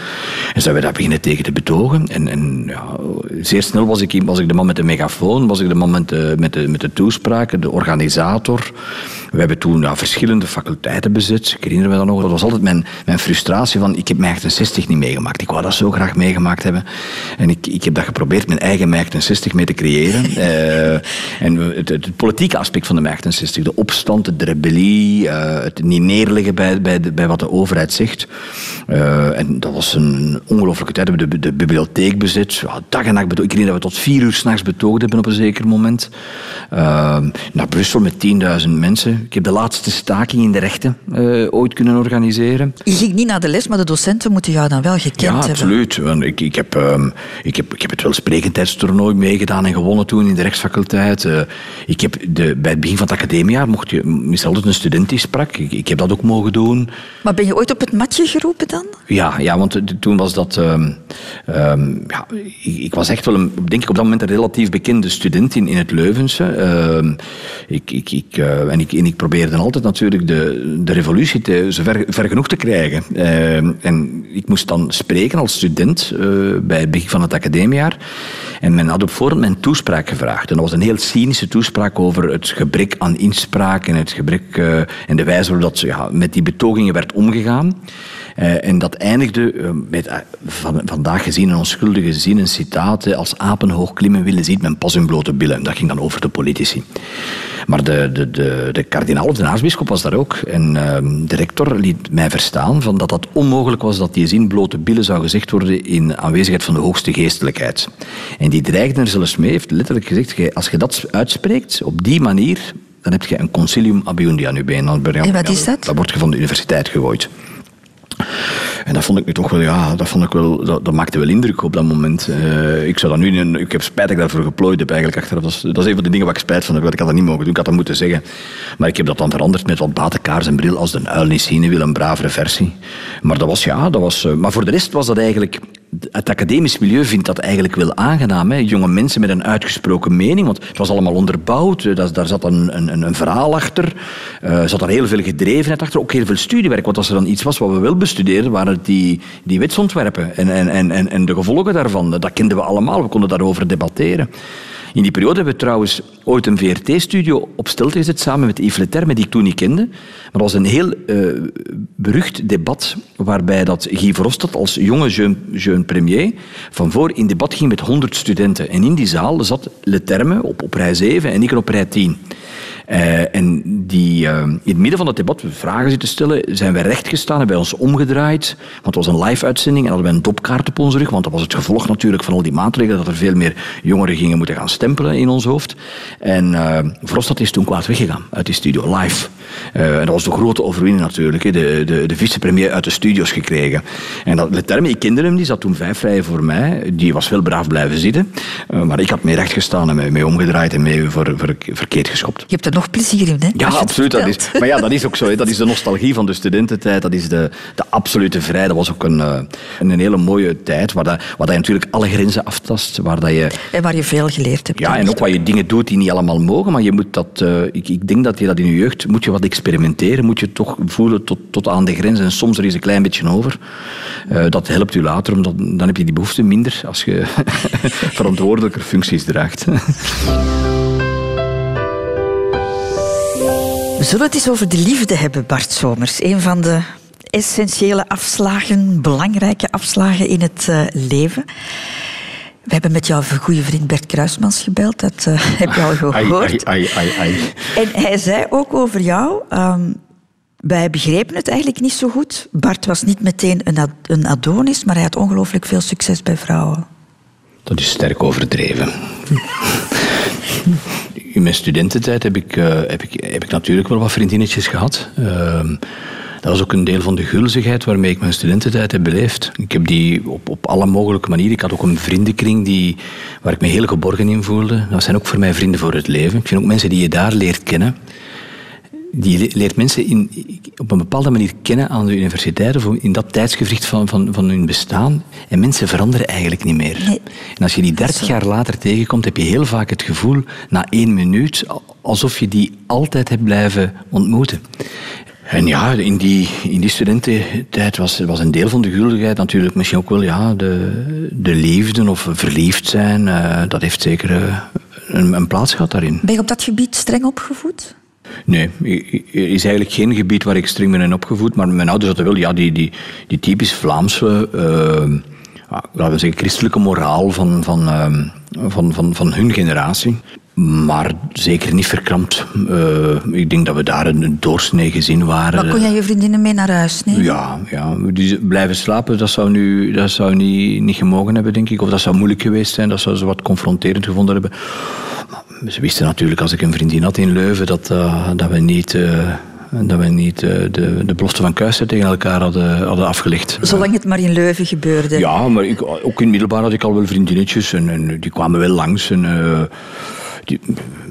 En zijn we daar beginnen tegen te betogen. En, en ja, zeer snel was ik, was ik de man met de megafoon, was ik de man met de, met de, met de toespraken, de organisator. Autor We hebben toen ja, verschillende faculteiten bezet. Ik herinner me dat nog. Dat was altijd mijn, mijn frustratie van, ik heb mijn 60 niet meegemaakt. Ik wou dat zo graag meegemaakt hebben. En ik, ik heb dat geprobeerd mijn eigen mij 60 mee te creëren. uh, *laughs* en het, het, politieke aspect van de mij 60, de opstand, de rebellie, uh, het niet neerleggen bij, bij, de, bij wat de overheid zegt. Uh, en dat was een ongelofelijke tijd. We hebben de, de bibliotheek bezet. Ja, dag en nacht. Ik herinner dat we tot vier uur s'nachts betoogd hebben op een zeker moment. naar Brussel met 10.000 mensen. Ik heb de laatste staking in de rechten uh, ooit kunnen organiseren. Je ging niet naar de les, maar de docenten moeten jou dan wel gekend ja, hebben. absoluut. Ik, ik, heb, um, ik, heb, ik heb het welsprekendheidstoernooi meegedaan en gewonnen toen in de rechtsfaculteit. Uh, ik heb de, bij het begin van het academiejaar mocht je, altijd een student die sprak. Ik, ik, heb dat ook mogen doen. Maar ben je ooit op het matje geroepen dan? Ja, ja want toen was dat... Um, um, ja, ik, ik, was echt wel, een, denk ik, op dat moment een relatief bekende student in, in het Leuvense. ik, ik, ik, uh, en ik, en ik probeerde altijd natuurlijk de, de revolutie te, ver, genoeg te krijgen. Uh, en ik moest dan spreken als student uh, bij het begin van het academiejaar. En men had op voorhand mijn toespraak gevraagd. En dat was een heel cynische toespraak over het gebrek aan inspraak en het gebrek uh, en de wijze waarop dat met die betogingen werd omgegaan. Uh, en dat eindigde uh, met uh, van, vandaag gezien een onschuldige zin, een citaat. Als apen hoog klimmen willen, ziet men pas hun blote billen. Dat ging dan over de politici. Maar de, de, de, de kardinaal of de aartsbisschop was daar ook. En ehm, de rector liet mij verstaan van dat dat onmogelijk was dat die zin blote billen zou gezegd worden in aanwezigheid van de hoogste geestelijkheid. En die dreigde er zelfs mee, heeft letterlijk gezegd, als je dat uitspreekt op die manier, dan heb je een concilium abiundi aan je been. En wat is dat? Dat wordt je van de universiteit gegooid. En dat vond ik nu toch wel, ja, dat, vond ik wel, dat, dat maakte wel indruk op dat moment. Uh, ik, zou dat nu, ik heb spijt dat ik daarvoor geplooid heb eigenlijk achteraf. Dat is, dat is een van de dingen waar ik spijt van heb. Ik had dat niet mogen doen, ik had dat moeten zeggen. Maar ik heb dat dan veranderd met wat batenkaars en bril als de uil niet zien wil, een bravere versie. Maar dat was, ja, dat was... Uh, maar voor de rest was dat eigenlijk het academisch milieu vindt dat eigenlijk wel aangenaam. Hè? Jonge mensen met een uitgesproken mening, want het was allemaal onderbouwd. Daar, daar zat een, een, een verhaal achter. Uh, zat er heel veel gedrevenheid achter. Ook heel veel studiewerk. Want als er dan iets was wat we wel bestudeerden, waren die, die wetsontwerpen. En, en, en, en de gevolgen daarvan. Dat kenden we allemaal. We konden daarover debatteren. In die periode hebben we trouwens ooit een VRT-studio op stelte gezet samen met Yves Leterme, die ik toen niet kende. Maar dat was een heel uh, berucht debat waarbij dat Guy Verhofstadt als jonge jeune, premier van voor in debat ging met 100 studenten. En in die zaal zat Leterme op, op rij 7 en ik op rij 10. Uh, en die, uh, in het midden van het debat, we vragen zitten stellen, zijn wij rechtgestaan, hebben wij ons omgedraaid. Want het was een live-uitzending en hadden wij een dopkaart op onze rug. Want dat was het gevolg natuurlijk van al die maatregelen, dat er veel meer jongeren gingen moeten gaan stempelen in ons hoofd. En uh, Verhofstadt is toen kwaad weggegaan uit die studio, live. en dat was de grote overwinning natuurlijk, de, de, de vicepremier uit de studio's gekregen. En dat, Leterme, ik kende hem, die zat toen vijf rijen voor mij. Die was wel braaf blijven zitten. maar ik had mee recht gestaan en mee, omgedraaid en mee voor, verkeerd geschopt. Je hebt nog plezier in. Hè, ja, absoluut. Dat is, maar ja, dat is ook zo. Hè. Dat is de *laughs* nostalgie van de studententijd. Dat is de, de absolute vrijheid. Dat was ook een, eh, een hele mooie tijd waar, dat, waar dat je natuurlijk alle grenzen aftast. Waar dat je, en waar je veel geleerd hebt. Ja, en ook waar je dingen doet die niet allemaal mogen. Maar je moet dat, uh, ik, ik denk dat je dat in je jeugd moet je wat experimenteren. Moet je toch voelen tot, tot aan de grens. En soms er is een klein beetje over. Uh, dat helpt u later, omdat dan heb je die behoefte minder als je *laughs* verantwoordelijker functies draagt. *laughs* We zullen het eens over de liefde hebben, Bart Somers. Een van de essentiële afslagen, belangrijke afslagen in het uh, leven. We hebben met jouw goede vriend Bert Kruismans gebeld, dat uh, *laughs* heb je al gehoord. Ai, ai, ai, en hij zei ook over jou, um, wij begrepen het eigenlijk niet zo goed. Bart was niet meteen een, ad een Adonis, maar hij had ongelooflijk veel succes bij vrouwen. Dat is sterk overdreven. In mijn studententijd heb ik, uh, heb, ik, heb ik natuurlijk wel wat vriendinnetjes gehad. Uh, dat was ook een deel van de gulzigheid waarmee ik mijn studententijd heb beleefd. Ik heb die op, op alle mogelijke manieren. Ik had ook een vriendenkring die, waar ik me heel geborgen in voelde. Dat zijn ook voor mij vrienden voor het leven. Ik vind ook mensen die je daar leert kennen die leert mensen in, op een bepaalde manier kennen aan de universiteit of in dat tijdsgevricht van, van, van hun bestaan. En mensen veranderen eigenlijk niet meer. Nee. En als je die dertig jaar later tegenkomt, heb je heel vaak het gevoel, na één minuut, alsof je die altijd hebt blijven ontmoeten. En ja, in die, in die studententijd was, was een deel van de guldigheid natuurlijk misschien ook wel ja, de, de liefde of verliefd zijn. Uh, dat heeft zeker uh, een, een plaats gehad daarin. Ben je op dat gebied streng opgevoed? Nee, er is eigenlijk geen gebied waar ik streng ben in opgevoed. Maar mijn ouders hadden wel ja, die, die, die typisch Vlaamse, uh, laten we zeggen, christelijke moraal van, van, uh, van, van, van hun generatie. Maar zeker niet verkrampt. Uh, ik denk dat we daar een doorsnee gezin waren. Maar kon jij je vriendinnen mee naar huis nemen? Ja, ja. Die blijven slapen, dat zou, nu, dat zou niet, niet gemogen hebben, denk ik. Of dat zou moeilijk geweest zijn, dat zou ze wat confronterend gevonden hebben ze wisten natuurlijk als ik een vriendin had in Leuven dat, uh, dat we niet, uh, dat we niet uh, de, de belofte van Kuister tegen elkaar hadden, hadden afgelegd. Zolang het maar in Leuven gebeurde. Ja, maar ik, ook in middelbaar had ik al wel vriendinnetjes en, en die kwamen wel langs. En, die,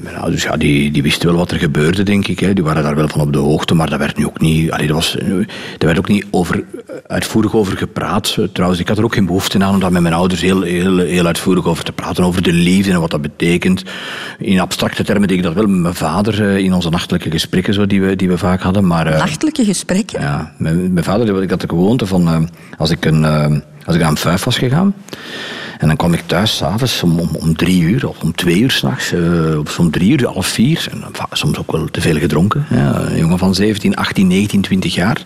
nou, dus ja, die, die wisten wel wat er gebeurde, denk ik. Hè. Die waren daar wel van op de hoogte, maar daar werd nu ook niet, allee, dat was, daar werd ook niet over, uitvoerig over gepraat. Trouwens, ik had er ook geen behoefte aan om daar met mijn ouders heel, heel, heel uitvoerig over te praten. Over de liefde en wat dat betekent. In abstracte termen deed ik dat wel met mijn vader eh, in onze nachtelijke gesprekken zo, die, we, die we vaak hadden. Maar, uh, nachtelijke gesprekken? Ja, met mijn vader had ik dat de gewoonte van, als ik, een, als ik aan vijf was gegaan. En dan kwam ik thuis s'avonds om, om, om drie uur of om twee uur s'nachts. Uh, om drie uur, half vier. En, soms ook wel te veel gedronken. Ja, een jongen van 17, 18, 19, 20 jaar.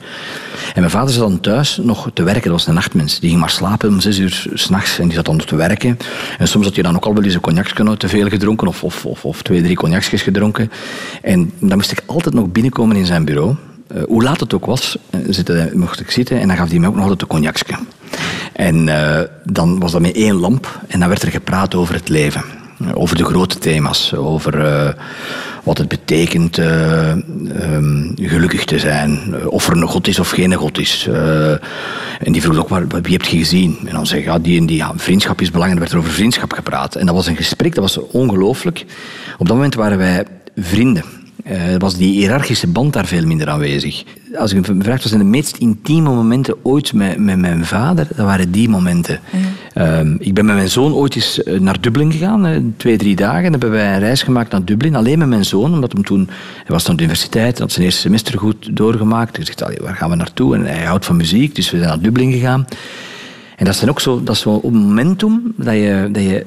En mijn vader zat dan thuis nog te werken. Dat was een nachtmens. Die ging maar slapen om zes uur s'nachts. En die zat dan te werken. En soms had je dan ook al wel eens een cognac te veel gedronken. Of, of, of, of twee, drie cognacjes gedronken. En dan moest ik altijd nog binnenkomen in zijn bureau. Uh, hoe laat het ook was, zitten, mocht ik zitten en dan gaf hij mij ook nog altijd een cognacje. En uh, dan was dat met één lamp en dan werd er gepraat over het leven. Over de grote thema's, over wat het betekent um, gelukkig te zijn. Of er een God is of geen God is. en die vroeg ook, maar wie heb je gezien? En dan zei ja, die en die, ja, vriendschap is belangrijk. En werd er over vriendschap gepraat. En dat was een gesprek, dat was ongelooflijk. Op dat moment waren wij vrienden. Uh, was die hiërarchische band daar veel minder aanwezig. Als ik me vraag, wat zijn de meest intieme momenten ooit met, met mijn vader? Dat waren die momenten. Ja. Uh, ik ben met mijn zoon ooit eens eh, naar Dublin gegaan, uh, twee, drie dagen. Dan hebben wij een reis gemaakt naar Dublin, alleen met mijn zoon. Omdat hem toen, hij was aan de universiteit, had zijn eerste semester goed doorgemaakt. Ik zei, waar gaan we naartoe? En hij houdt van muziek, dus we zijn naar Dublin gegaan. En dat is ook zo, dat is een momentum dat je, dat je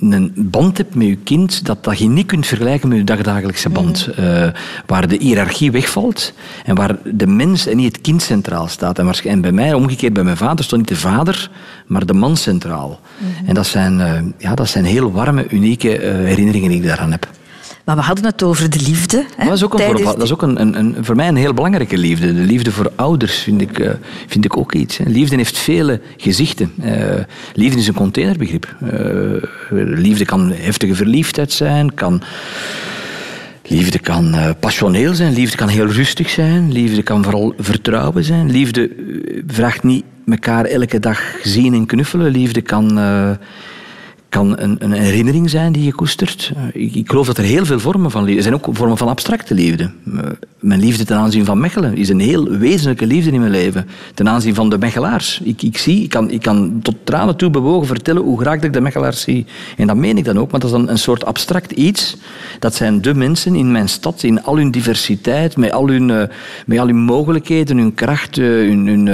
een band hebt met je kind dat, dat je niet kunt vergelijken met je dagdagelijkse band. Mm. Uh, waar de hiërarchie wegvalt en waar de mens en niet het kind centraal staat. En, en bij mij, omgekeerd bij mijn vader, stond niet de vader, maar de man centraal. Mm. En dat zijn, uh, ja, dat zijn heel warme, unieke uh, herinneringen die ik daaraan heb. Maar we hadden het over de liefde. Hè, dat is ook, een, voor, dat is ook een, een, een, voor mij een heel belangrijke liefde. De liefde voor ouders vind ik, uh, vind ik ook iets. Hè. Liefde heeft vele gezichten. Uh, liefde is een containerbegrip. Uh, liefde kan heftige verliefdheid zijn, kan... Liefde kan passioneel zijn, liefde kan heel rustig zijn, liefde kan vooral vertrouwen zijn. Liefde vraagt niet elkaar elke dag zien en knuffelen. Liefde kan, kan een, een herinnering zijn die je koestert. Eh, ik, ik, geloof dat er heel veel vormen van liefde... Er zijn ook vormen van abstracte liefde. Uh, mijn liefde ten aanzien van Mechelen is een heel wezenlijke liefde in mijn leven. Ten aanzien van de Mechelaars. Ik, ik, zie, ik, kan, ik kan tot tranen toe bewogen vertellen hoe graag ik de Mechelaars zie. En dat meen ik dan ook, want dat is een, een soort abstract iets. Dat zijn de mensen in mijn stad, in al hun diversiteit, met al hun, uh, met al hun mogelijkheden, hun kracht, hun, hun,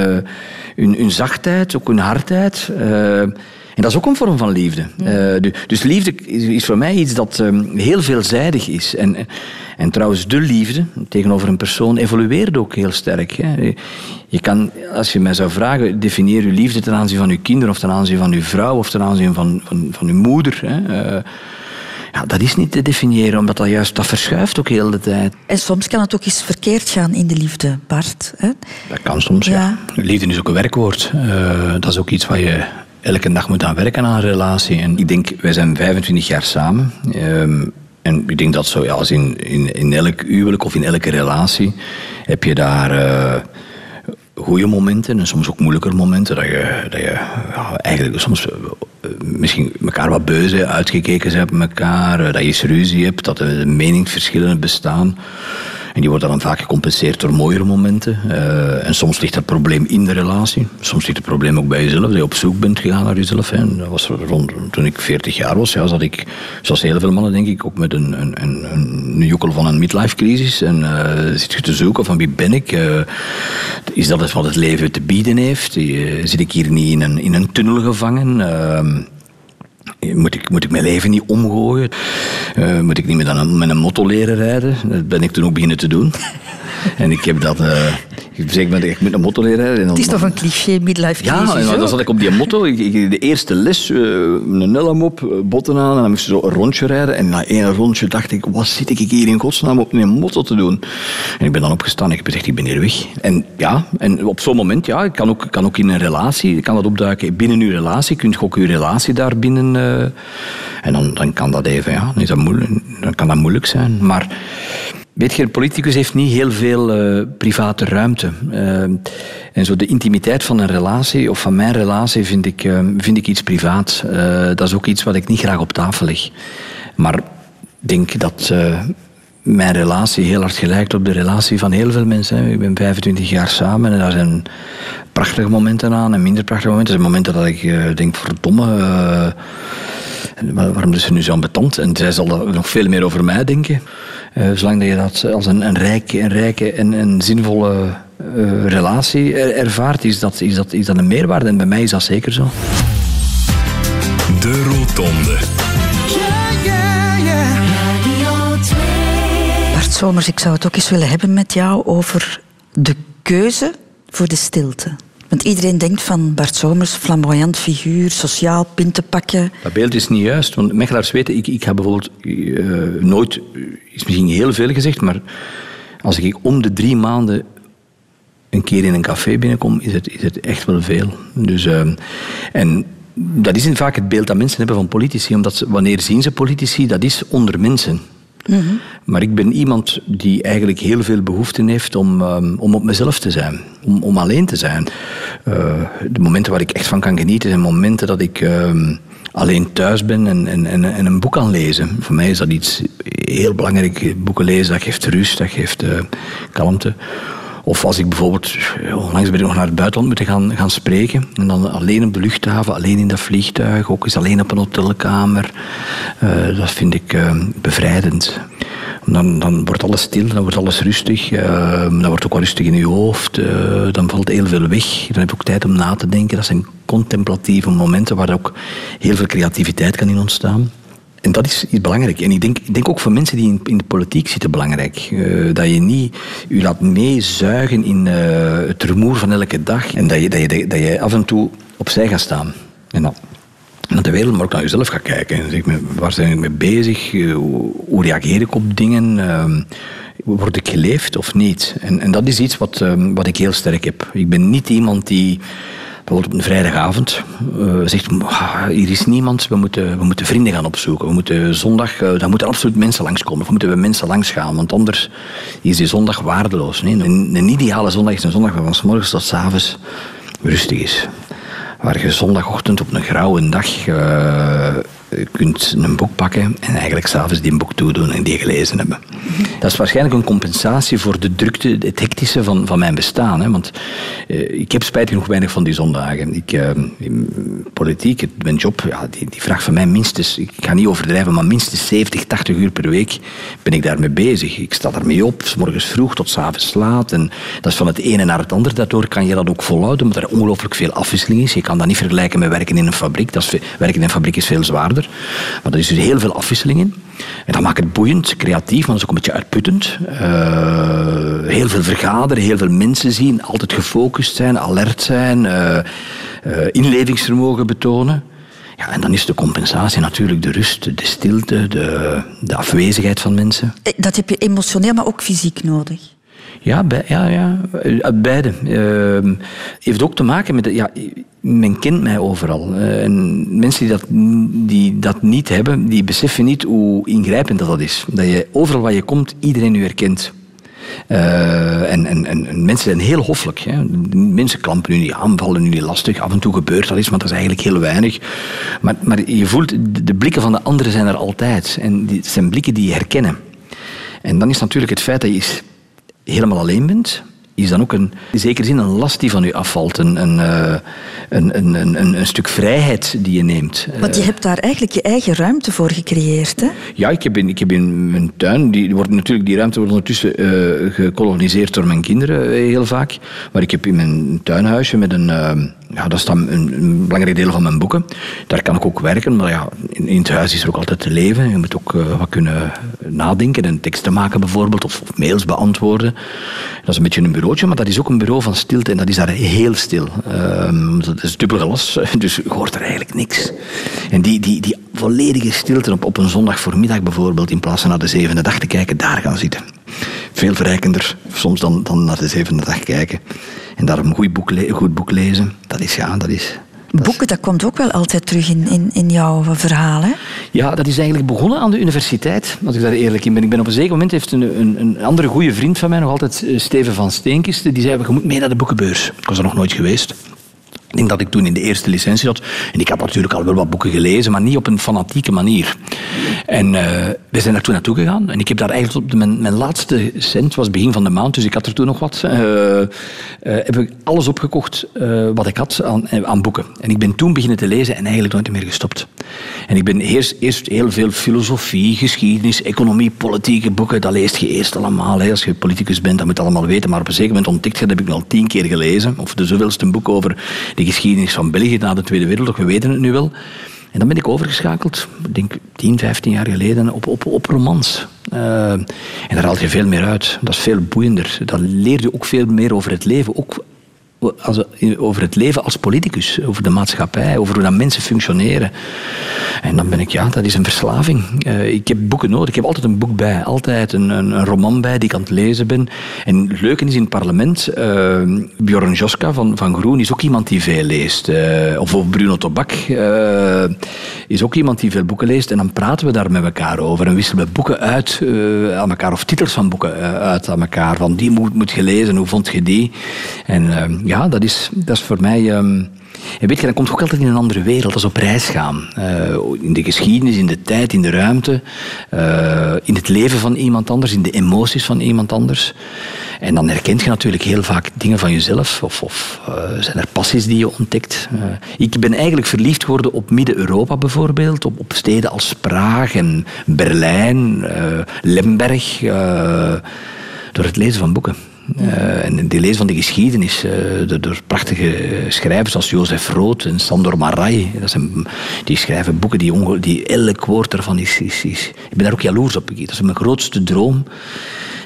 hun, hun zachtheid, ook hun hardheid... En dat is ook een vorm van liefde. Uh, dus liefde is voor mij iets dat um, heel veelzijdig is. En, en trouwens, de liefde tegenover een persoon evolueert ook heel sterk. Hè. Je kan, als je mij zou vragen, definieer je liefde ten aanzien van je kinderen, of ten aanzien van je vrouw, of ten aanzien van, van, van je moeder. Hè. Uh, ja, dat is niet te definiëren, omdat dat juist dat verschuift ook heel de tijd. En soms kan het ook eens verkeerd gaan in de liefde, Bart. Hè? Dat kan soms, ja. ja. Liefde is ook een werkwoord. Uh, dat is ook iets wat je elke dag moet aan werken aan een relatie. En ik denk, wij zijn 25 jaar samen. Um, en ik denk dat zo, als in, in, in elk huwelijk of in elke relatie heb je daar uh, goede momenten en soms ook moeilijker momenten. Dat je, dat je eigenlijk soms uh, misschien elkaar wat beuzen uitgekeken bent met elkaar. Uh, dat je ruzie hebt, dat er meningsverschillen bestaan. En die worden dan vaak gecompenseerd door mooiere momenten. Uh, en soms ligt het probleem in de relatie. Soms ligt het probleem ook bij jezelf, dat je op zoek bent gegaan naar jezelf. En dat was rond, toen ik 40 jaar was, ja, zat ik, zoals heel veel mannen denk ik, ook met een, een, een, een van een midlife crisis. En uh, zit je te zoeken van wie ben ik? Uh, is dat wat het leven te bieden heeft? zit ik hier niet in een, in een tunnel gevangen? Moet ik, moet ik mijn leven niet omgooien? Uh, moet ik niet met een, met een motto leren rijden? Dat ben ik toen ook beginnen te doen. *laughs* en ik heb dat... Uh, ik zeg, ik met een motto leren. En dan, het is toch een cliché midlife crisis? Ja, en dan zat ik op die motto. Ik, ik, de eerste les, uh, een helm op, botten aan. En dan moest je zo een rondje rijden. En na één rondje dacht ik, wat zit ik hier in godsnaam op een motto te doen? En ik ben dan opgestaan en ik heb gezegd, ik ben hier weg. En ja, en op zo'n moment, ja, ik kan ook, kan ook in een relatie, kan dat opduiken. Binnen uw relatie, kunt je ook uw relatie daar binnen... Uh, en dan, dan kan dat even, ja, dan, is dat moeilijk, dan kan dat moeilijk zijn. Maar Weet een politicus heeft niet heel veel uh, private ruimte. Uh, en zo de intimiteit van een relatie, of van mijn relatie, vind ik, uh, vind ik iets privaats. dat is ook iets wat ik niet graag op tafel leg. Maar ik denk dat mijn relatie heel hard gelijkt op de relatie van heel veel mensen. Ik ben 25 jaar samen en daar zijn prachtige momenten aan en minder prachtige momenten. Er zijn momenten dat ik denk, verdomme waarom is ze nu zo ambetant? En zij zal nog veel meer over mij denken. Uh, zolang dat je dat als een, een rijke, een rijke en een zinvolle uh, relatie ervaart, is dat, is, dat, is dat een meerwaarde. En bij mij is dat zeker zo. De Rotonde. Bart Somers, ik zou het ook eens willen hebben met jou over de keuze voor de stilte. Want iedereen denkt van Bart Somers, flamboyant figuur, sociaal, pinten pakken. Dat beeld is niet juist. Want Mechelaars weten, ik, ik heb bijvoorbeeld uh, nooit, is misschien heel veel gezegd, maar als ik om de drie maanden een keer in een café binnenkom, is het, is het echt wel veel. Dus, uh, en dat is vaak het beeld dat mensen hebben van politici, omdat wanneer zien ze politici, dat is onder mensen. Maar ik ben iemand die eigenlijk heel veel behoefte heeft om, um, om op mezelf te zijn. Om, om alleen te zijn. Uh, de momenten waar ik echt van kan genieten zijn momenten dat ik um, alleen thuis ben en, en, en, en, een boek kan lezen. Voor mij is dat iets heel belangrijk. Boeken lezen, dat geeft rust, dat geeft uh, kalmte. Of als ik bijvoorbeeld, onlangs ben ik nog naar het buitenland moeten gaan, gaan spreken. En dan alleen op de luchthaven, alleen in dat vliegtuig, ook eens alleen op een hotelkamer. Uh, dat vind ik uh, bevrijdend. Dan, dan wordt alles stil, dan wordt alles rustig. Dan wordt ook wel rustig in je hoofd. dan valt heel veel weg. Dan heb je ook tijd om na te denken. Dat zijn contemplatieve momenten waar ook heel veel creativiteit kan in ontstaan. En dat is, is belangrijk. En ik denk, ik denk ook voor mensen die in, in de politiek zitten belangrijk. Uh, dat je niet je laat meezuigen in uh, het rumoer van elke dag. En dat je, dat, je, dat je af en toe opzij gaat staan. En dan naar de wereld, maar ook naar jezelf gaat kijken. En zeg, waar ben ik mee bezig? Uh, hoe, reageer ik op dingen? Word ik geleefd of niet? En, en dat is iets wat, wat ik heel sterk heb. Ik ben niet iemand die bijvoorbeeld op een vrijdagavond uh, zegt, hier is niemand, we moeten, we moeten vrienden gaan opzoeken. We moeten zondag, uh, daar moeten absoluut mensen langskomen. Of moeten we mensen langs gaan, want anders is die zondag waardeloos. Een, een, ideale zondag is een zondag waar van s morgens tot s avonds rustig is. Waar je zondagochtend op een grauwe dag uh, Je kunt een boek pakken en eigenlijk s'avonds die boek toedoen en die gelezen hebben. Dat is waarschijnlijk een compensatie voor de drukte, het hectische van, van mijn bestaan. Hè? Want uh, ik heb spijtig genoeg weinig van die zondagen. Ik, uh, politiek, mijn job, ja, die, vraagt van mij minstens, ik ga niet overdrijven, maar minstens 70, 80 uur per week ben ik daarmee bezig. Ik sta daarmee op, s morgens vroeg tot s avonds laat. En dat is van het ene naar het andere. Daardoor kan je dat ook volhouden, omdat er ongelooflijk veel afwisseling is. Je kan dat niet vergelijken met werken in een fabriek. Dat werken in een fabriek is veel zwaarder. Maar er is dus heel veel afwisseling in. En dat maakt het boeiend, creatief, maar dat is ook een beetje uitputtend. Uh, heel veel vergaderen, heel veel mensen zien, altijd gefocust zijn, alert zijn, uh, uh, inlevingsvermogen betonen. Ja, en dan is de compensatie natuurlijk de rust, de stilte, de, de afwezigheid van mensen. Dat heb je emotioneel, maar ook fysiek nodig. Ja, ja, ja, beide. Uh, heeft ook te maken met... Ja, men kent mij overal. Uh, en mensen die dat, die dat niet hebben, die beseffen niet hoe ingrijpend dat, dat is. Dat je overal waar je komt, iedereen u herkent. Uh, en, en, en, mensen zijn heel hoffelijk. Hè. Mensen klampen u niet aan, vallen u niet lastig. Af en toe gebeurt dat eens, maar dat is eigenlijk heel weinig. Maar, maar je voelt, de blikken van de anderen zijn er altijd. En die zijn blikken die je herkennen. En dan is natuurlijk het feit dat je helemaal alleen bent, is dan ook een, in zekere zin een last die van u afvalt. Een, een, een, een, een, een stuk vrijheid die je neemt. Want je hebt daar eigenlijk je eigen ruimte voor gecreëerd, hè? Ja, ik heb in, ik heb in mijn tuin... Die, wordt natuurlijk, die ruimte wordt ondertussen uh, gekoloniseerd door mijn kinderen heel vaak. Maar ik heb in mijn tuinhuisje met een... Uh, ja, dat is dan een, belangrijk deel van mijn boeken. Daar kan ik ook werken, maar ja, in, het huis is er ook altijd te leven. Je moet ook uh, wat kunnen nadenken en teksten maken bijvoorbeeld, of, mails beantwoorden. Dat is een beetje een bureautje, maar dat is ook een bureau van stilte en dat is daar heel stil. Uh, dat is dubbel glas, *laughs* dus je hoort er eigenlijk niks. En die, die, die volledige stilte op, op een zondag voormiddag bijvoorbeeld, in plaats van naar de zevende dag te kijken, daar gaan zitten. Veel verrijkender soms dan, dan naar de zevende dag kijken. En daarom een goed boek, goed boek lezen, dat is ja, dat is... Dat Boeken, dat komt ook wel altijd terug in, in, in jouw verhaal, hè? Ja, dat is eigenlijk begonnen aan de universiteit, als ik daar eerlijk in ben. Ik ben op een zeker moment, heeft een, een, een andere goede vriend van mij, nog altijd Steven van Steenkisten, die zei, je moet mee naar de boekenbeurs. Ik was er nog nooit geweest. Ik denk dat ik toen in de eerste licentie zat. En ik had natuurlijk al wel wat boeken gelezen, maar niet op een fanatieke manier. En uh, we zijn daar toen naartoe gegaan. En ik heb daar eigenlijk op de, mijn, laatste cent, was begin van de maand, dus ik had er toen nog wat. Uh, uh, heb ik alles opgekocht wat ik had aan, aan, boeken. En ik ben toen beginnen te lezen en eigenlijk nooit meer gestopt. En ik ben eerst, eerst heel veel filosofie, geschiedenis, economie, politieke boeken. Dat leest je eerst allemaal. Hè. Als je politicus bent, dan moet je allemaal weten. Maar op een zeker moment ontdekt je, dat heb ik al tien keer gelezen. Of de zoveelste boek over de geschiedenis van België na de Tweede Wereldoorlog, we weten het nu wel. En dan ben ik overgeschakeld, ik denk 10, 15 jaar geleden, op, op, op romans. Uh, en daar haal je veel meer uit. Dat is veel boeiender. Dan leer je ook veel meer over het leven. Ook over het leven als politicus, over de maatschappij, over hoe dat mensen functioneren. En dan ben ik, ja, dat is een verslaving. Uh, ik heb boeken nodig, ik heb altijd een boek bij, altijd een, een, een, roman bij die ik aan het lezen ben. En het leuke is in het parlement, uh, Bjorn Joska van, van Groen is ook iemand die veel leest. Uh, of Bruno Tobak is ook iemand die veel boeken leest. En dan praten we daar met elkaar over en wisselen we boeken uit aan elkaar, of titels van boeken uit aan elkaar. Van die moet, moet je lezen, hoe vond je die? En ja, dat is, dat is voor mij. Um, weet dan komt ook altijd in een andere wereld, als op reis gaan. Uh, in de geschiedenis, in de tijd, in de ruimte, uh, in het leven van iemand anders, in de emoties van iemand anders. En dan herkent je natuurlijk heel vaak dingen van jezelf, of, of uh, zijn er passies die je ontdekt. ik ben eigenlijk verliefd geworden op Midden-Europa bijvoorbeeld, op, op, steden als Praag en Berlijn, Lemberg, door het lezen van boeken. Uh, en die lees van de geschiedenis uh, door, prachtige schrijvers als Jozef Rood en Sandor Marai. Dat zijn, die schrijven boeken die, die elk woord ervan is, Ik ben daar ook jaloers op. Dat is mijn grootste droom.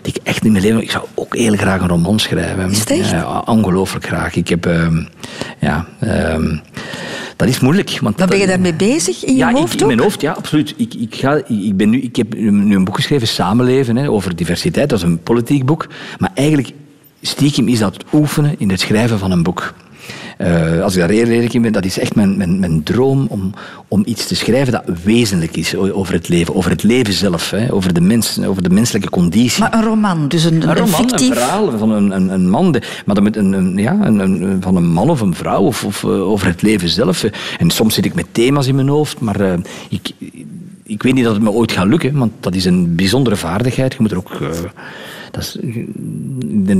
Die ik echt in mijn leven... Ik zou ook heel graag een roman schrijven. Is het Ja, ongelooflijk graag. Ik heb... Uh, ja... Ehm, dat is moeilijk. Want maar ben je daarmee bezig in je ja, hoofd ik, in mijn hoofd, ja, absoluut. Ik, ik, ga, ik, ben nu, ik heb nu een boek geschreven, Samenleven, hè, over diversiteit. Dat is een politiek boek. Maar eigenlijk, stiekem, is dat oefenen in het schrijven van een boek. Eh, als ik daar heel eerlijk in ben, dat is echt mijn, mijn, mijn droom om, om iets te schrijven dat wezenlijk is over het leven. Over het leven zelf, hè, over, de mens, over de menselijke conditie. Maar een roman, dus een, een, roman, fictief... een verhaal van een, een, een man, maar dan met een, een, ja, een, een, van een man of een vrouw, of, of uh, over het leven zelf. En soms zit ik met thema's in mijn hoofd, maar uh, ik, ik weet niet dat het me ooit gaat lukken, want dat is een bijzondere vaardigheid. Je moet er ook... Uh, dat is,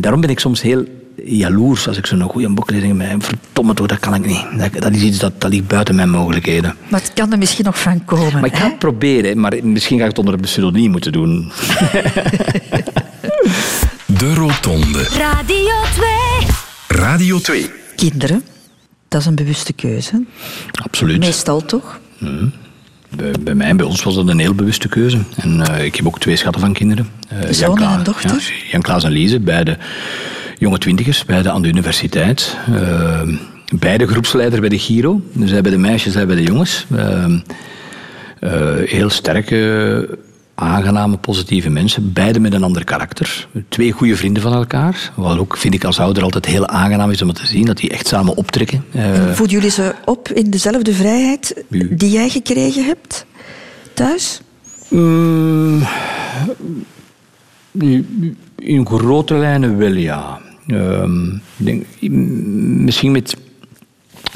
daarom ben ik soms heel jaloers als ik zo'n goede boek lees. En denk, verdomme toch, dat kan ik niet. Dat, dat, is iets dat, dat ligt buiten mijn mogelijkheden. Maar het kan er misschien nog van komen. Maar ik ga het proberen, maar misschien ga ik het onder een pseudoniem moeten doen. *laughs* De Rotonde. Radio 2. Radio 2. Kinderen, dat is een bewuste keuze. Absoluut. Meestal toch? Mm. Bij, bij, mij, bij ons was dat een heel bewuste keuze. En uh, ik heb ook twee schatten van kinderen. Uh, Zoon en dochter? Ja, Jan Klaas en Lise, beide jonge twintigers, beide aan de universiteit. Uh, beide groepsleider bij de Giro. Dus zij bij de meisjes, zij bij de jongens. heel sterke aangename, positieve mensen. Beide met een ander karakter. Twee goede vrienden van elkaar. Wat ook, vind ik als ouder, altijd heel aangenaam is om te zien. Dat die echt samen optrekken. Uh, Voeden jullie ze op in dezelfde vrijheid die jij gekregen hebt? Thuis? Mm, in grote lijnen wel, ja. Uh, denk, misschien met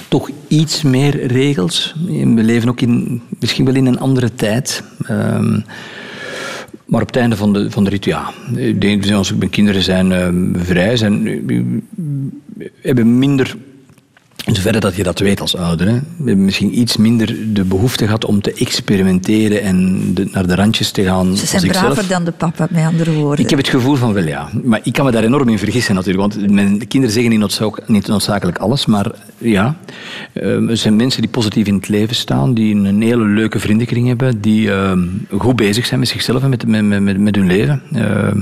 toch iets meer regels. We leven ook in, misschien wel in een andere tijd. Uh, maar op het einde van de, van de rit, ja. Ik denk, als mijn kinderen zijn uh, vrij, zijn, uh, hebben minder in zoverre dat je dat weet als ouder. Hè. We misschien iets minder de behoefte gehad om te experimenteren en de, naar de randjes te gaan. Ze zijn braver dan de papa, met andere woorden. Ik heb het gevoel van wel, ja. Maar ik kan me daar enorm in vergissen natuurlijk. Want mijn kinderen zeggen niet, noodzak, niet noodzakelijk alles. Maar ja, uh, er zijn mensen die positief in het leven staan. Die een hele leuke vriendenkring hebben. Die uh, goed bezig zijn met zichzelf en met, met, met, met hun leven. Uh,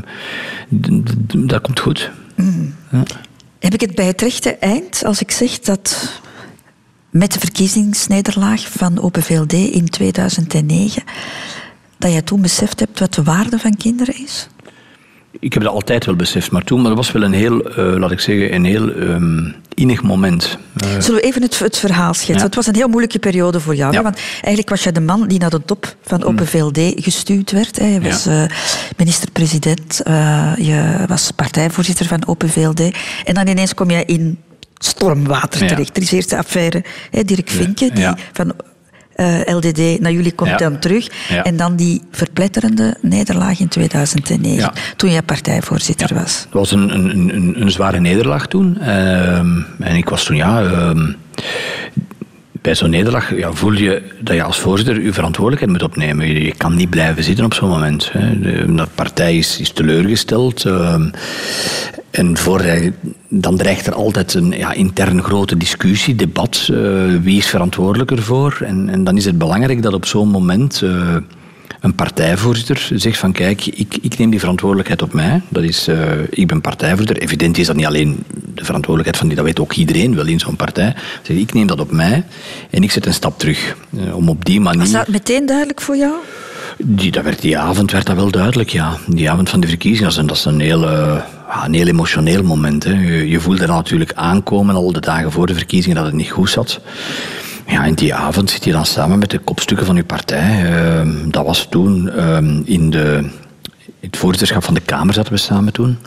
dat komt goed. Mm. Ja. Heb ik het bij het rechte eind als ik zeg dat met de verkiezingsnederlaag van Open VLD in 2009, dat jij toen beseft hebt wat de waarde van kinderen is? Ik heb dat altijd wel beseft, maar toen maar dat was wel een heel, uh, laat ik zeggen, een heel um, innig moment. Uh, Zullen we even het, het verhaal schetsen? Ja. Het was een heel moeilijke periode voor jou. Ja. Want eigenlijk was jij de man die naar de top van Open VLD gestuurd werd. Hè. Je was ja. uh, minister-president, je was partijvoorzitter van Open VLD. En dan ineens kom je in stormwater terecht. Er is eerst de affaire hè, Dirk Vinken, die van uh, LDD naar jullie komt ja. dan terug. Ja. En dan die verpletterende nederlaag in 2009, ja. toen jij partijvoorzitter was. Het was een, een, een, een zware nederlaag toen. Uh, en ik was toen, ja... Uh, bij zo'n nederlaag ja, voel je dat je als voorzitter je verantwoordelijkheid moet opnemen. Je, kan niet blijven zitten op zo'n moment. Hè. De, partij is, teleurgesteld. Ehm, en voor, dan dreigt er altijd een ja, intern grote discussie, debat. Uh, wie is verantwoordelijk ervoor? En, en, dan is het belangrijk dat op zo'n moment uh, een partijvoorzitter zegt van kijk, ik, ik neem die verantwoordelijkheid op mij. Dat is, uh, ik ben partijvoorzitter. Evident is dat niet alleen de verantwoordelijkheid van die, dat weet ook iedereen wel in zo'n partij. Zeg, ik neem dat op mij en ik zet een stap terug. om op die manier... Was dat meteen duidelijk voor jou? Die, dat werd, die avond werd dat wel duidelijk, ja. Die avond van de verkiezingen, dat is een, dat heel, uh, een heel emotioneel moment. Hè. Je, je voelde natuurlijk aankomen al de dagen voor de verkiezingen dat het niet goed zat. Ja, en die avond zit je dan samen met de kopstukken van je partij. Uh, dat was toen uh, in, de, in het voorzitterschap van de Kamer zaten we samen toen.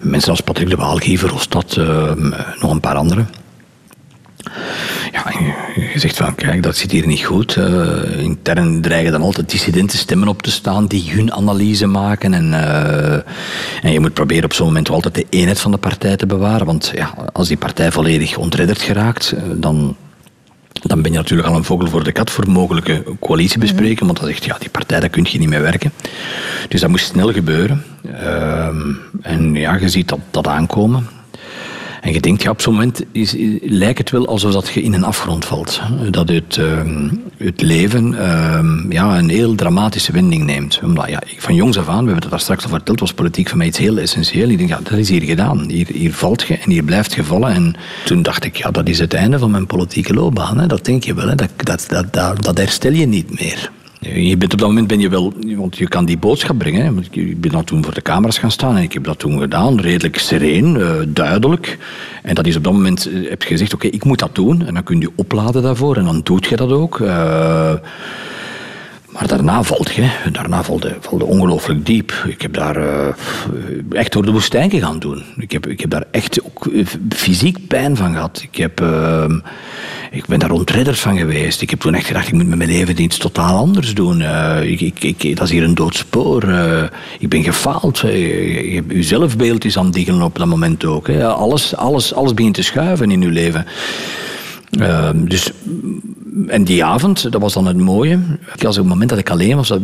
Mensen als Patrick de Waal, Guy Verhofstadt, nog een paar anderen. Ja, je zegt van, kijk, dat zit hier niet goed. Uh, intern dreigen dan altijd dissidente stemmen op te staan die hun analyse maken. En, uh, en je moet proberen op zo'n moment altijd de eenheid van de partij te bewaren. Want ja, als die partij volledig ontredderd geraakt, dan, dan ben je natuurlijk al een vogel voor de kat voor mogelijke coalitiebesprekingen. Want dan zegt ja, die partij, daar kun je niet mee werken. Dus dat moest snel gebeuren. Uh, en ja, je ziet dat, dat aankomen. En je denkt, ja, op zo'n moment is, lijkt het wel alsof dat je in een afgrond valt. Dat het, het leven uh, ja, een heel dramatische wending neemt. Omdat, ja, van jongs af aan, we hebben het daar straks al verteld, was politiek voor mij iets heel essentieel. Ik denk, ja, dat is hier gedaan. Hier, hier valt je en hier blijft je vallen. En toen dacht ik, ja, dat is het einde van mijn politieke loopbaan. Hè. Dat denk je wel, hè. Dat, dat, dat, dat, dat herstel je niet meer. Je bent op dat moment ben je wel, want je kan die boodschap brengen. Ik ben dan toen voor de camera's gaan staan en ik heb dat toen gedaan, redelijk sereen, uh, duidelijk. En dat is op dat moment, eh, heb je gezegd, oké, ik moet dat doen. En dan kun je opladen daarvoor en dan doet je dat ook. Uh, maar daarna valt je, daarna valde, valde ongelooflijk diep. Ik heb daar uh, echt door de woestijn gaan doen. Ik heb, ik heb daar echt ook eh, fysiek pijn van gehad. Ik, heb, uh, ik ben daar ontredderd van geweest. Ik heb toen echt gedacht, ik moet met mijn leven iets totaal anders doen. Ik, ik, ik, dat is hier een doodspoor. ik ben gefaald. Je, uw zelfbeeld is aan het diggelen op dat moment ook. Hè. Alles, alles, alles begint te schuiven in uw leven. Ehm, dus, en die avond, dat was dan het mooie. Als op het moment dat ik alleen was, dat,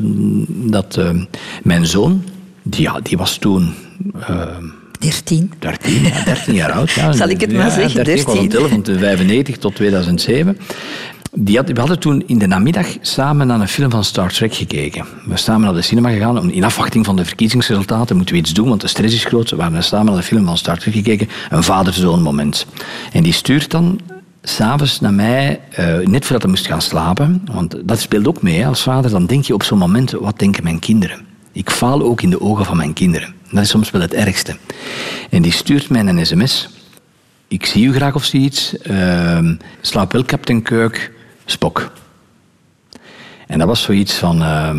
dat ehm, mijn zoon, die, ja, die was toen. 13. 13, ja, 13 jaar oud. Ja. *laughs* Zal ik het maar zeggen? 13. 13. was van 95 tot 2007. Die had, we hadden toen in de namiddag samen naar een film van Star Trek gekeken. We zijn samen naar de cinema gegaan. Om, in afwachting van de verkiezingsresultaten moeten we iets doen, want de stress is groot. We waren samen naar de film van Star Trek gekeken. Een vader-zoon moment. En die stuurt dan s'avonds naar mij, uh, net voordat hij moest gaan slapen, want dat speelt ook mee als vader, dan denk je op zo'n moment, wat denken mijn kinderen? Ik faal ook in de ogen van mijn kinderen. Dat is soms wel het ergste. En die stuurt mij een sms. Ik zie u graag of zoiets. Uh, slaap wel, kapitein Kirk. Spok. En dat was zoiets van... Uh,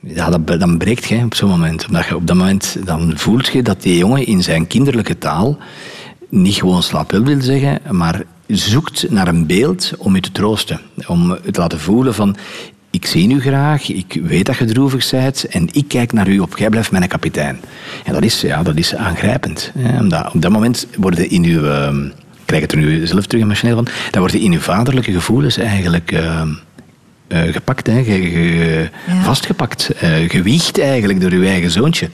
ja, dat, dan breekt je op zo'n moment. Omdat je op dat moment dan voelt je dat die jongen in zijn kinderlijke taal niet gewoon slaapwel wil zeggen, maar zoekt naar een beeld om je te troosten. Om het te laten voelen van, ik zie u graag, ik weet dat je droevig bent en ik kijk naar u op, jij blijft mijn kapitein. En dat is, ja, dat is aangrijpend. Hè? Omdat op dat moment worden in uw... Uh, krijg het er nu zelf terug emotioneel van, dan worden in uw vaderlijke gevoelens eigenlijk... Uh, uh, gepakt, hè, ge, ja. vastgepakt, uh, gewiegd eigenlijk door uw eigen zoontje.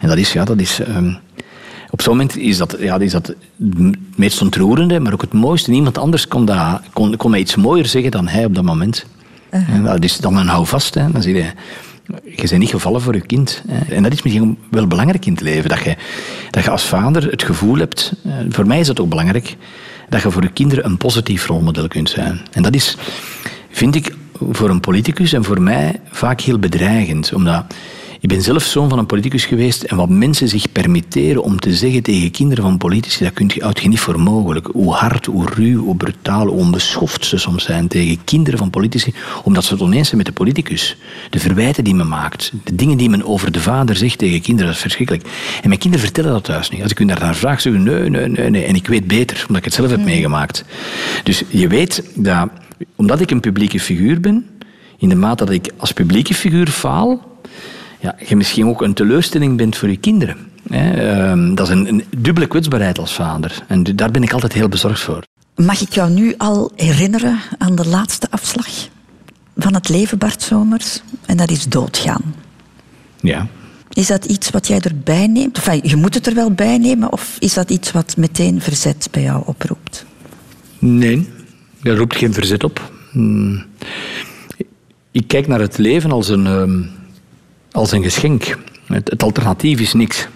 En dat is, ja, dat is, um, op zo'n moment is dat, ja, is dat het meest ontroerende, maar ook het mooiste. Niemand anders kon, dat, kon, kon mij iets mooier zeggen dan hij op dat moment. Uh -huh. Dat is dan een houvast. Hè. Dan zie je, je bent niet gevallen voor je kind. Hè. En dat is misschien wel belangrijk in het leven. Dat je, dat je als vader het gevoel hebt, eh, voor mij is dat ook belangrijk, dat je voor je kinderen een positief rolmodel kunt zijn. En dat is, vind ik, voor een politicus en voor mij vaak heel bedreigend. Omdat ik ben zelf zoon van een politicus geweest en wat mensen zich permitteren om te zeggen tegen kinderen van politici, dat kunt je, je niet voor mogelijk. Hoe hard, hoe ruw, hoe brutaal, hoe onbeschoft ze soms zijn tegen kinderen van politici, omdat ze het oneens zijn met de politicus. De verwijten die men maakt, de dingen die men over de vader zegt tegen kinderen, dat is verschrikkelijk. En mijn kinderen vertellen dat thuis niet. Als ik hun daar naar vraag, zeggen nee, nee, nee, nee. En ik weet beter, omdat ik het zelf heb hmm. meegemaakt. Dus je weet dat, omdat ik een publieke figuur ben, in de mate dat ik als publieke figuur faal, ja, je misschien ook een teleurstelling bent voor je kinderen. Hè. dat is een, een dubbele kwetsbaarheid als vader. En daar ben ik altijd heel bezorgd voor. Mag ik jou nu al herinneren aan de laatste afslag van het leven, Bart Somers? En dat is doodgaan. Ja. Is dat iets wat jij erbij neemt? Enfin, je moet het er wel bij nemen, of is dat iets wat meteen verzet bij jou oproept? Nee, dat roept geen verzet op. Hmm. Ik kijk naar het leven als een, ehm, als een geschenk. Het, alternatief is niks.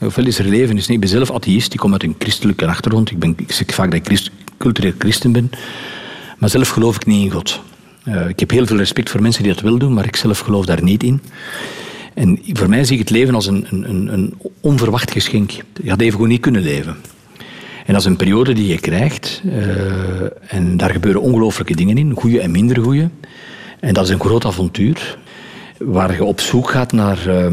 Ofwel is er leven, is niet. Ik ben zelf atheïst, ik kom uit een christelijke achtergrond. Ik, ben, ik zeg vaak dat ik cultureel christen ben. Maar zelf geloof ik niet in God. Uh, ik heb heel veel respect voor mensen die dat wel doen, maar ik zelf geloof daar niet in. En voor mij zie ik het leven als een, een, een onverwacht geschenk. Je had even gewoon niet kunnen leven. En dat is een periode die je krijgt. Uh, en daar gebeuren ongelooflijke dingen in, goede en minder goede. En dat is een groot avontuur waar je op zoek gaat naar, uh,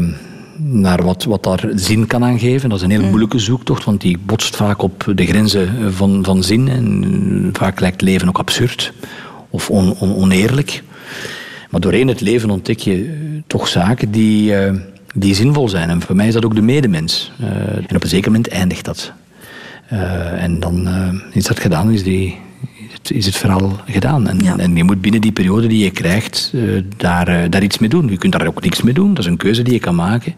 naar wat, wat daar zin kan aangeven. Dat is een heel mm. moeilijke zoektocht, want die botst vaak op de grenzen van, van zin. En vaak lijkt leven ook absurd of on, on, oneerlijk. Maar doorheen het leven ontdek je eh, toch zaken die, uh, die zinvol zijn. En voor mij is dat ook de medemens. Uh, en op een zeker moment eindigt dat. en dan is dat gedaan, is die, is het verhaal gedaan. En, en, je moet binnen die periode die je krijgt uh, daar, uh, daar iets mee doen. Je kunt daar ook niks mee doen. Dat is een keuze die je kan maken.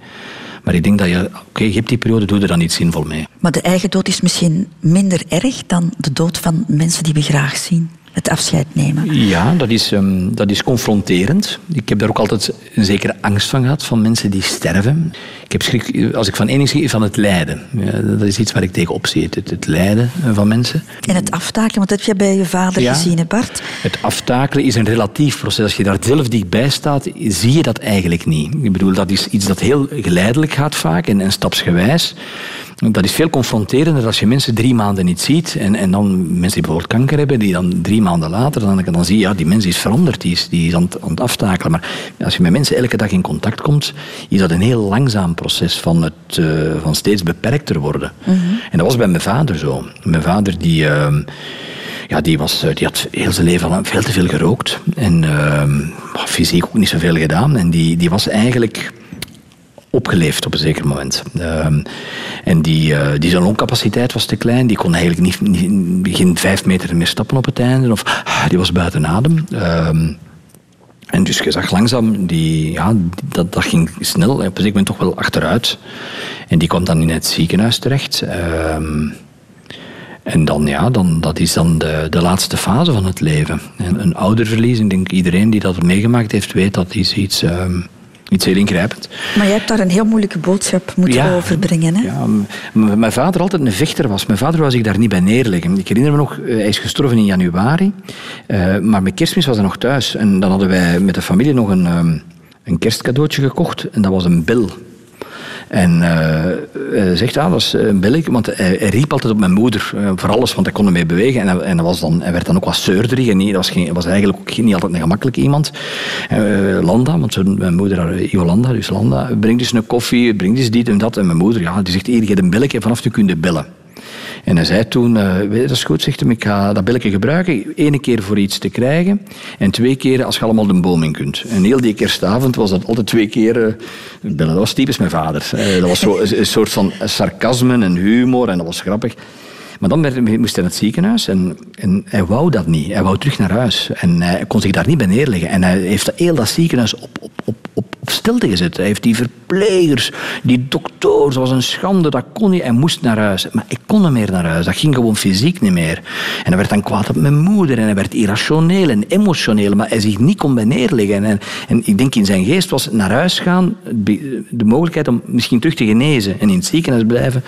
Maar ik denk dat je, oké, je hebt die periode, doe er dan iets zinvol mee. Maar de eigen dood is misschien minder erg dan de dood van mensen die we graag zien het afscheid nemen. Ja, dat is, um, dat is confronterend. Ik heb daar ook altijd een zekere angst van gehad, van mensen die sterven. Ik heb schrik, als ik van één zie, van het lijden. Ja, dat is iets waar ik tegen zie, het, het lijden van mensen. En het aftakelen, want dat heb je bij je vader ja, gezien, hè Bart? Het aftakelen is een relatief proces. Als je daar zelf dichtbij staat, zie je dat eigenlijk niet. Ik bedoel, dat is iets dat heel geleidelijk gaat vaak en, en stapsgewijs. Dat is veel confronterender als je mensen drie maanden niet ziet. En, en dan mensen die bijvoorbeeld kanker hebben, die dan drie maanden later, dan, dan zie je, ja, die mens is veranderd, die is, die is aan, het, aan het aftakelen. Maar als je met mensen elke dag in contact komt, is dat een heel langzaam proces van, het, uh, van steeds beperkter worden. En dat was bij mijn vader zo. Mijn vader die... Uh, ja, die, was, die had heel zijn leven al veel te veel gerookt. En uh, fysiek ook niet zoveel gedaan. En die, die was eigenlijk opgeleefd op een zeker moment. Um, en die, uh, die zijn longcapaciteit was te klein. Die kon eigenlijk niet, niet, geen vijf meter meer stappen op het einde. Of ah, die was buiten adem. En dus je zag langzaam, die, ja, dat, dat ging snel. Op een moment toch wel achteruit. En die kwam dan in het ziekenhuis terecht. Um, en dan, ja, dan, dat is dan de, de laatste fase van het leven. En een ouderverlies, ik denk iedereen die dat meegemaakt heeft, weet dat is iets, um, iets heel ingrijpend. Maar jij hebt daar een heel moeilijke boodschap moeten ja, overbrengen. Hè? Ja, mijn vader altijd een vechter was. Mijn vader was ik daar niet bij neerleggen. Ik herinner me nog, hij is gestorven in januari. Uh, maar met kerstmis was hij nog thuis. En dan hadden wij met de familie nog een, um, een kerstcadeautje gekocht. En dat was een bil. En uh, zegt, ah, dat is een billig, want hij, riep altijd op mijn moeder voor alles, want hij kon ermee bewegen. En, en was dan, hij werd dan ook wat zeurderig en niet, was, geen, was eigenlijk ook niet altijd een gemakkelijk iemand. Landa, want mijn moeder, Jolanda, dus Landa, brengt dus een koffie, brengt dus dit en dat. En mijn moeder, ja, die zegt, hier, je een billetje, vanaf nu kun bellen. En hij zei toen, uh, dat is goed, zegt hij, ik ga dat belletje gebruiken. Eén keer voor iets te krijgen en twee keer als je allemaal de boom in kunt. En heel die kerstavond was dat altijd twee keer uh, bellen. Dat was typisch mijn vader. Dat was zo, een soort van sarcasme en humor en dat was grappig. Maar dan moest hij naar het ziekenhuis en, en, hij wou dat niet. Hij wou terug naar huis. En hij kon zich daar niet bij neerleggen. En hij heeft heel dat ziekenhuis op, op, op, op stilte gezet. Hij heeft die verplegers, die dokters, dat was een schande, dat kon niet. Hij moest naar huis. Maar ik kon niet meer naar huis. Dat ging gewoon fysiek niet meer. En hij werd dan kwaad op mijn moeder en hij werd irrationeel en emotioneel, maar hij zich niet kon bij neerleggen. En, en ik denk in zijn geest was naar huis gaan de mogelijkheid om misschien terug te genezen en in het ziekenhuis blijven.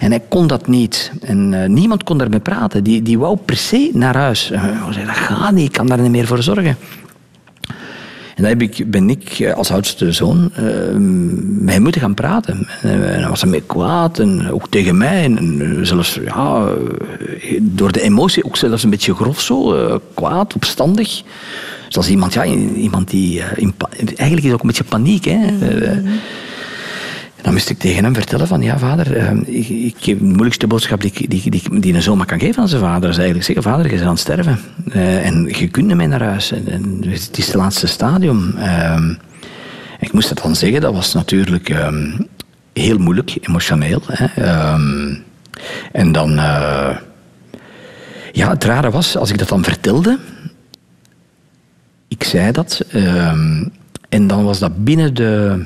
En hij kon dat niet. En uh, niemand kon daarmee praten. Die, die wou per se naar huis. Uh, zei, dat gaat niet, ik kan daar niet meer voor zorgen. En heb ik, ben ik als oudste zoon uh, mee moeten gaan praten. En dan was hij mee kwaad, en ook tegen mij. En zelfs ja, door de emotie ook zelfs een beetje grof zo, uh, kwaad, opstandig. Zoals iemand, ja, iemand die... Uh, eigenlijk is het ook een beetje paniek. Hè? Mm -hmm. Dan moest ik tegen hem vertellen van, ja vader, uh, ik, ik, de moeilijkste boodschap die, die, die, die een zoon kan geven aan zijn vader is eigenlijk zeggen, vader, je bent aan het sterven. Uh, en je kunt niet naar huis. En, het is het laatste stadium. Uh, ik moest dat dan zeggen, dat was natuurlijk um, heel moeilijk, emotioneel. Hè. En dan, uh, ja, het rare was, als ik dat dan vertelde, ik zei dat, ehm, en dan was dat binnen de,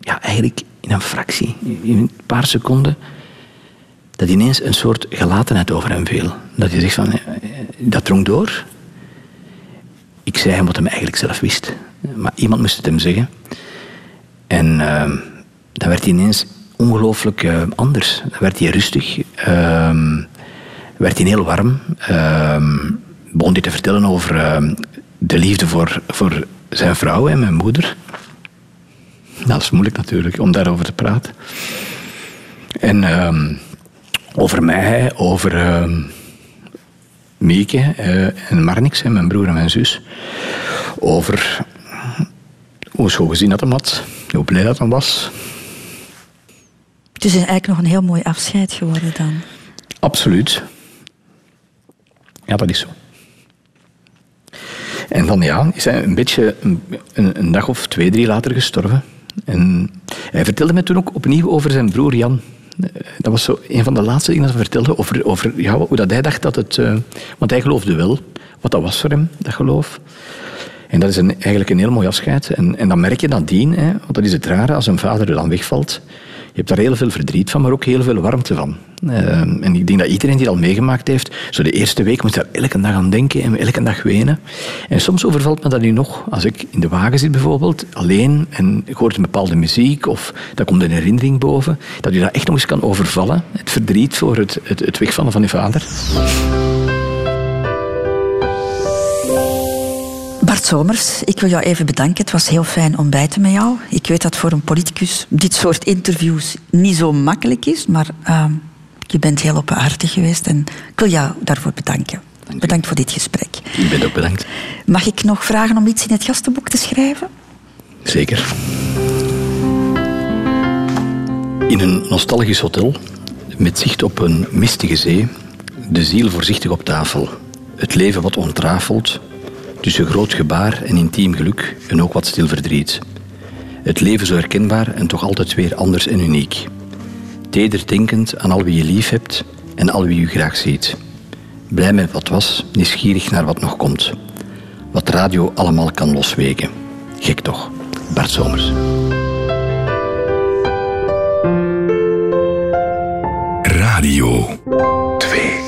ja, eigenlijk in een fractie, in een paar seconden, dat ineens een soort gelatenheid over hem viel. Dat hij zegt van, dat drong door. Ik zei hem wat hij eigenlijk zelf wist. Maar iemand moest het hem zeggen. En uh, dan werd hij ineens ongelooflijk uh, anders. Dan werd hij rustig. Uh, werd hij heel warm. begon hij te vertellen over de liefde voor, voor zijn vrouw en mijn moeder. Dat is moeilijk natuurlijk om daarover te praten. En um, over mij, over um, Mieke uh, en Marnix, mijn broer en mijn zus. Over hoe zo gezien dat hem had, hoe blij dat hem was. Het is eigenlijk nog een heel mooi afscheid geworden dan. Absoluut. Ja, dat is zo. En dan ja, is hij een beetje een, een dag of twee, drie later gestorven. En hij vertelde me toen ook opnieuw over zijn broer Jan. Dat was zo een van de laatste dingen dat hij vertelde over, over ja, hoe dat hij dacht dat het... Uh, want hij geloofde wel wat dat was voor hem, dat geloof. En dat is een, eigenlijk een heel mooi afscheid. En, en dan merk je nadien, hè, want dat is het rare, als een vader er dan wegvalt, hebt daar heel veel verdriet van, maar ook heel veel warmte van. Uh, en ik denk dat iedereen die dat al meegemaakt heeft, zo de eerste week moet daar elke dag aan denken en elke dag wenen. En soms overvalt me dat nu nog. Als ik in de wagen zit bijvoorbeeld, alleen, en ik hoor een bepaalde muziek, of dat komt een herinnering boven, dat je dat echt nog eens kan overvallen. Het verdriet voor het, het, het wegvallen van je vader. Somers, ik wil jou even bedanken. Het was heel fijn ontbijten met jou. Ik weet dat voor een politicus dit soort interviews niet zo makkelijk is, maar uh, je bent heel openhartig geweest en ik wil jou daarvoor bedanken. Bedankt voor dit gesprek. Ik ben ook bedankt. Mag ik nog vragen om iets in het gastenboek te schrijven? Zeker. In een nostalgisch hotel, met zicht op een mistige zee, de ziel voorzichtig op tafel, het leven wat ontrafeld, tussen groot gebaar en intiem geluk en ook wat stil verdriet. Het leven zo herkenbaar en toch altijd weer anders en uniek. Teder denkend aan al wie je lief hebt en al wie je graag ziet. Blij met wat was, nieuwsgierig naar wat nog komt. Wat radio allemaal kan loswegen. Gek toch, Bart Somers. Radio 2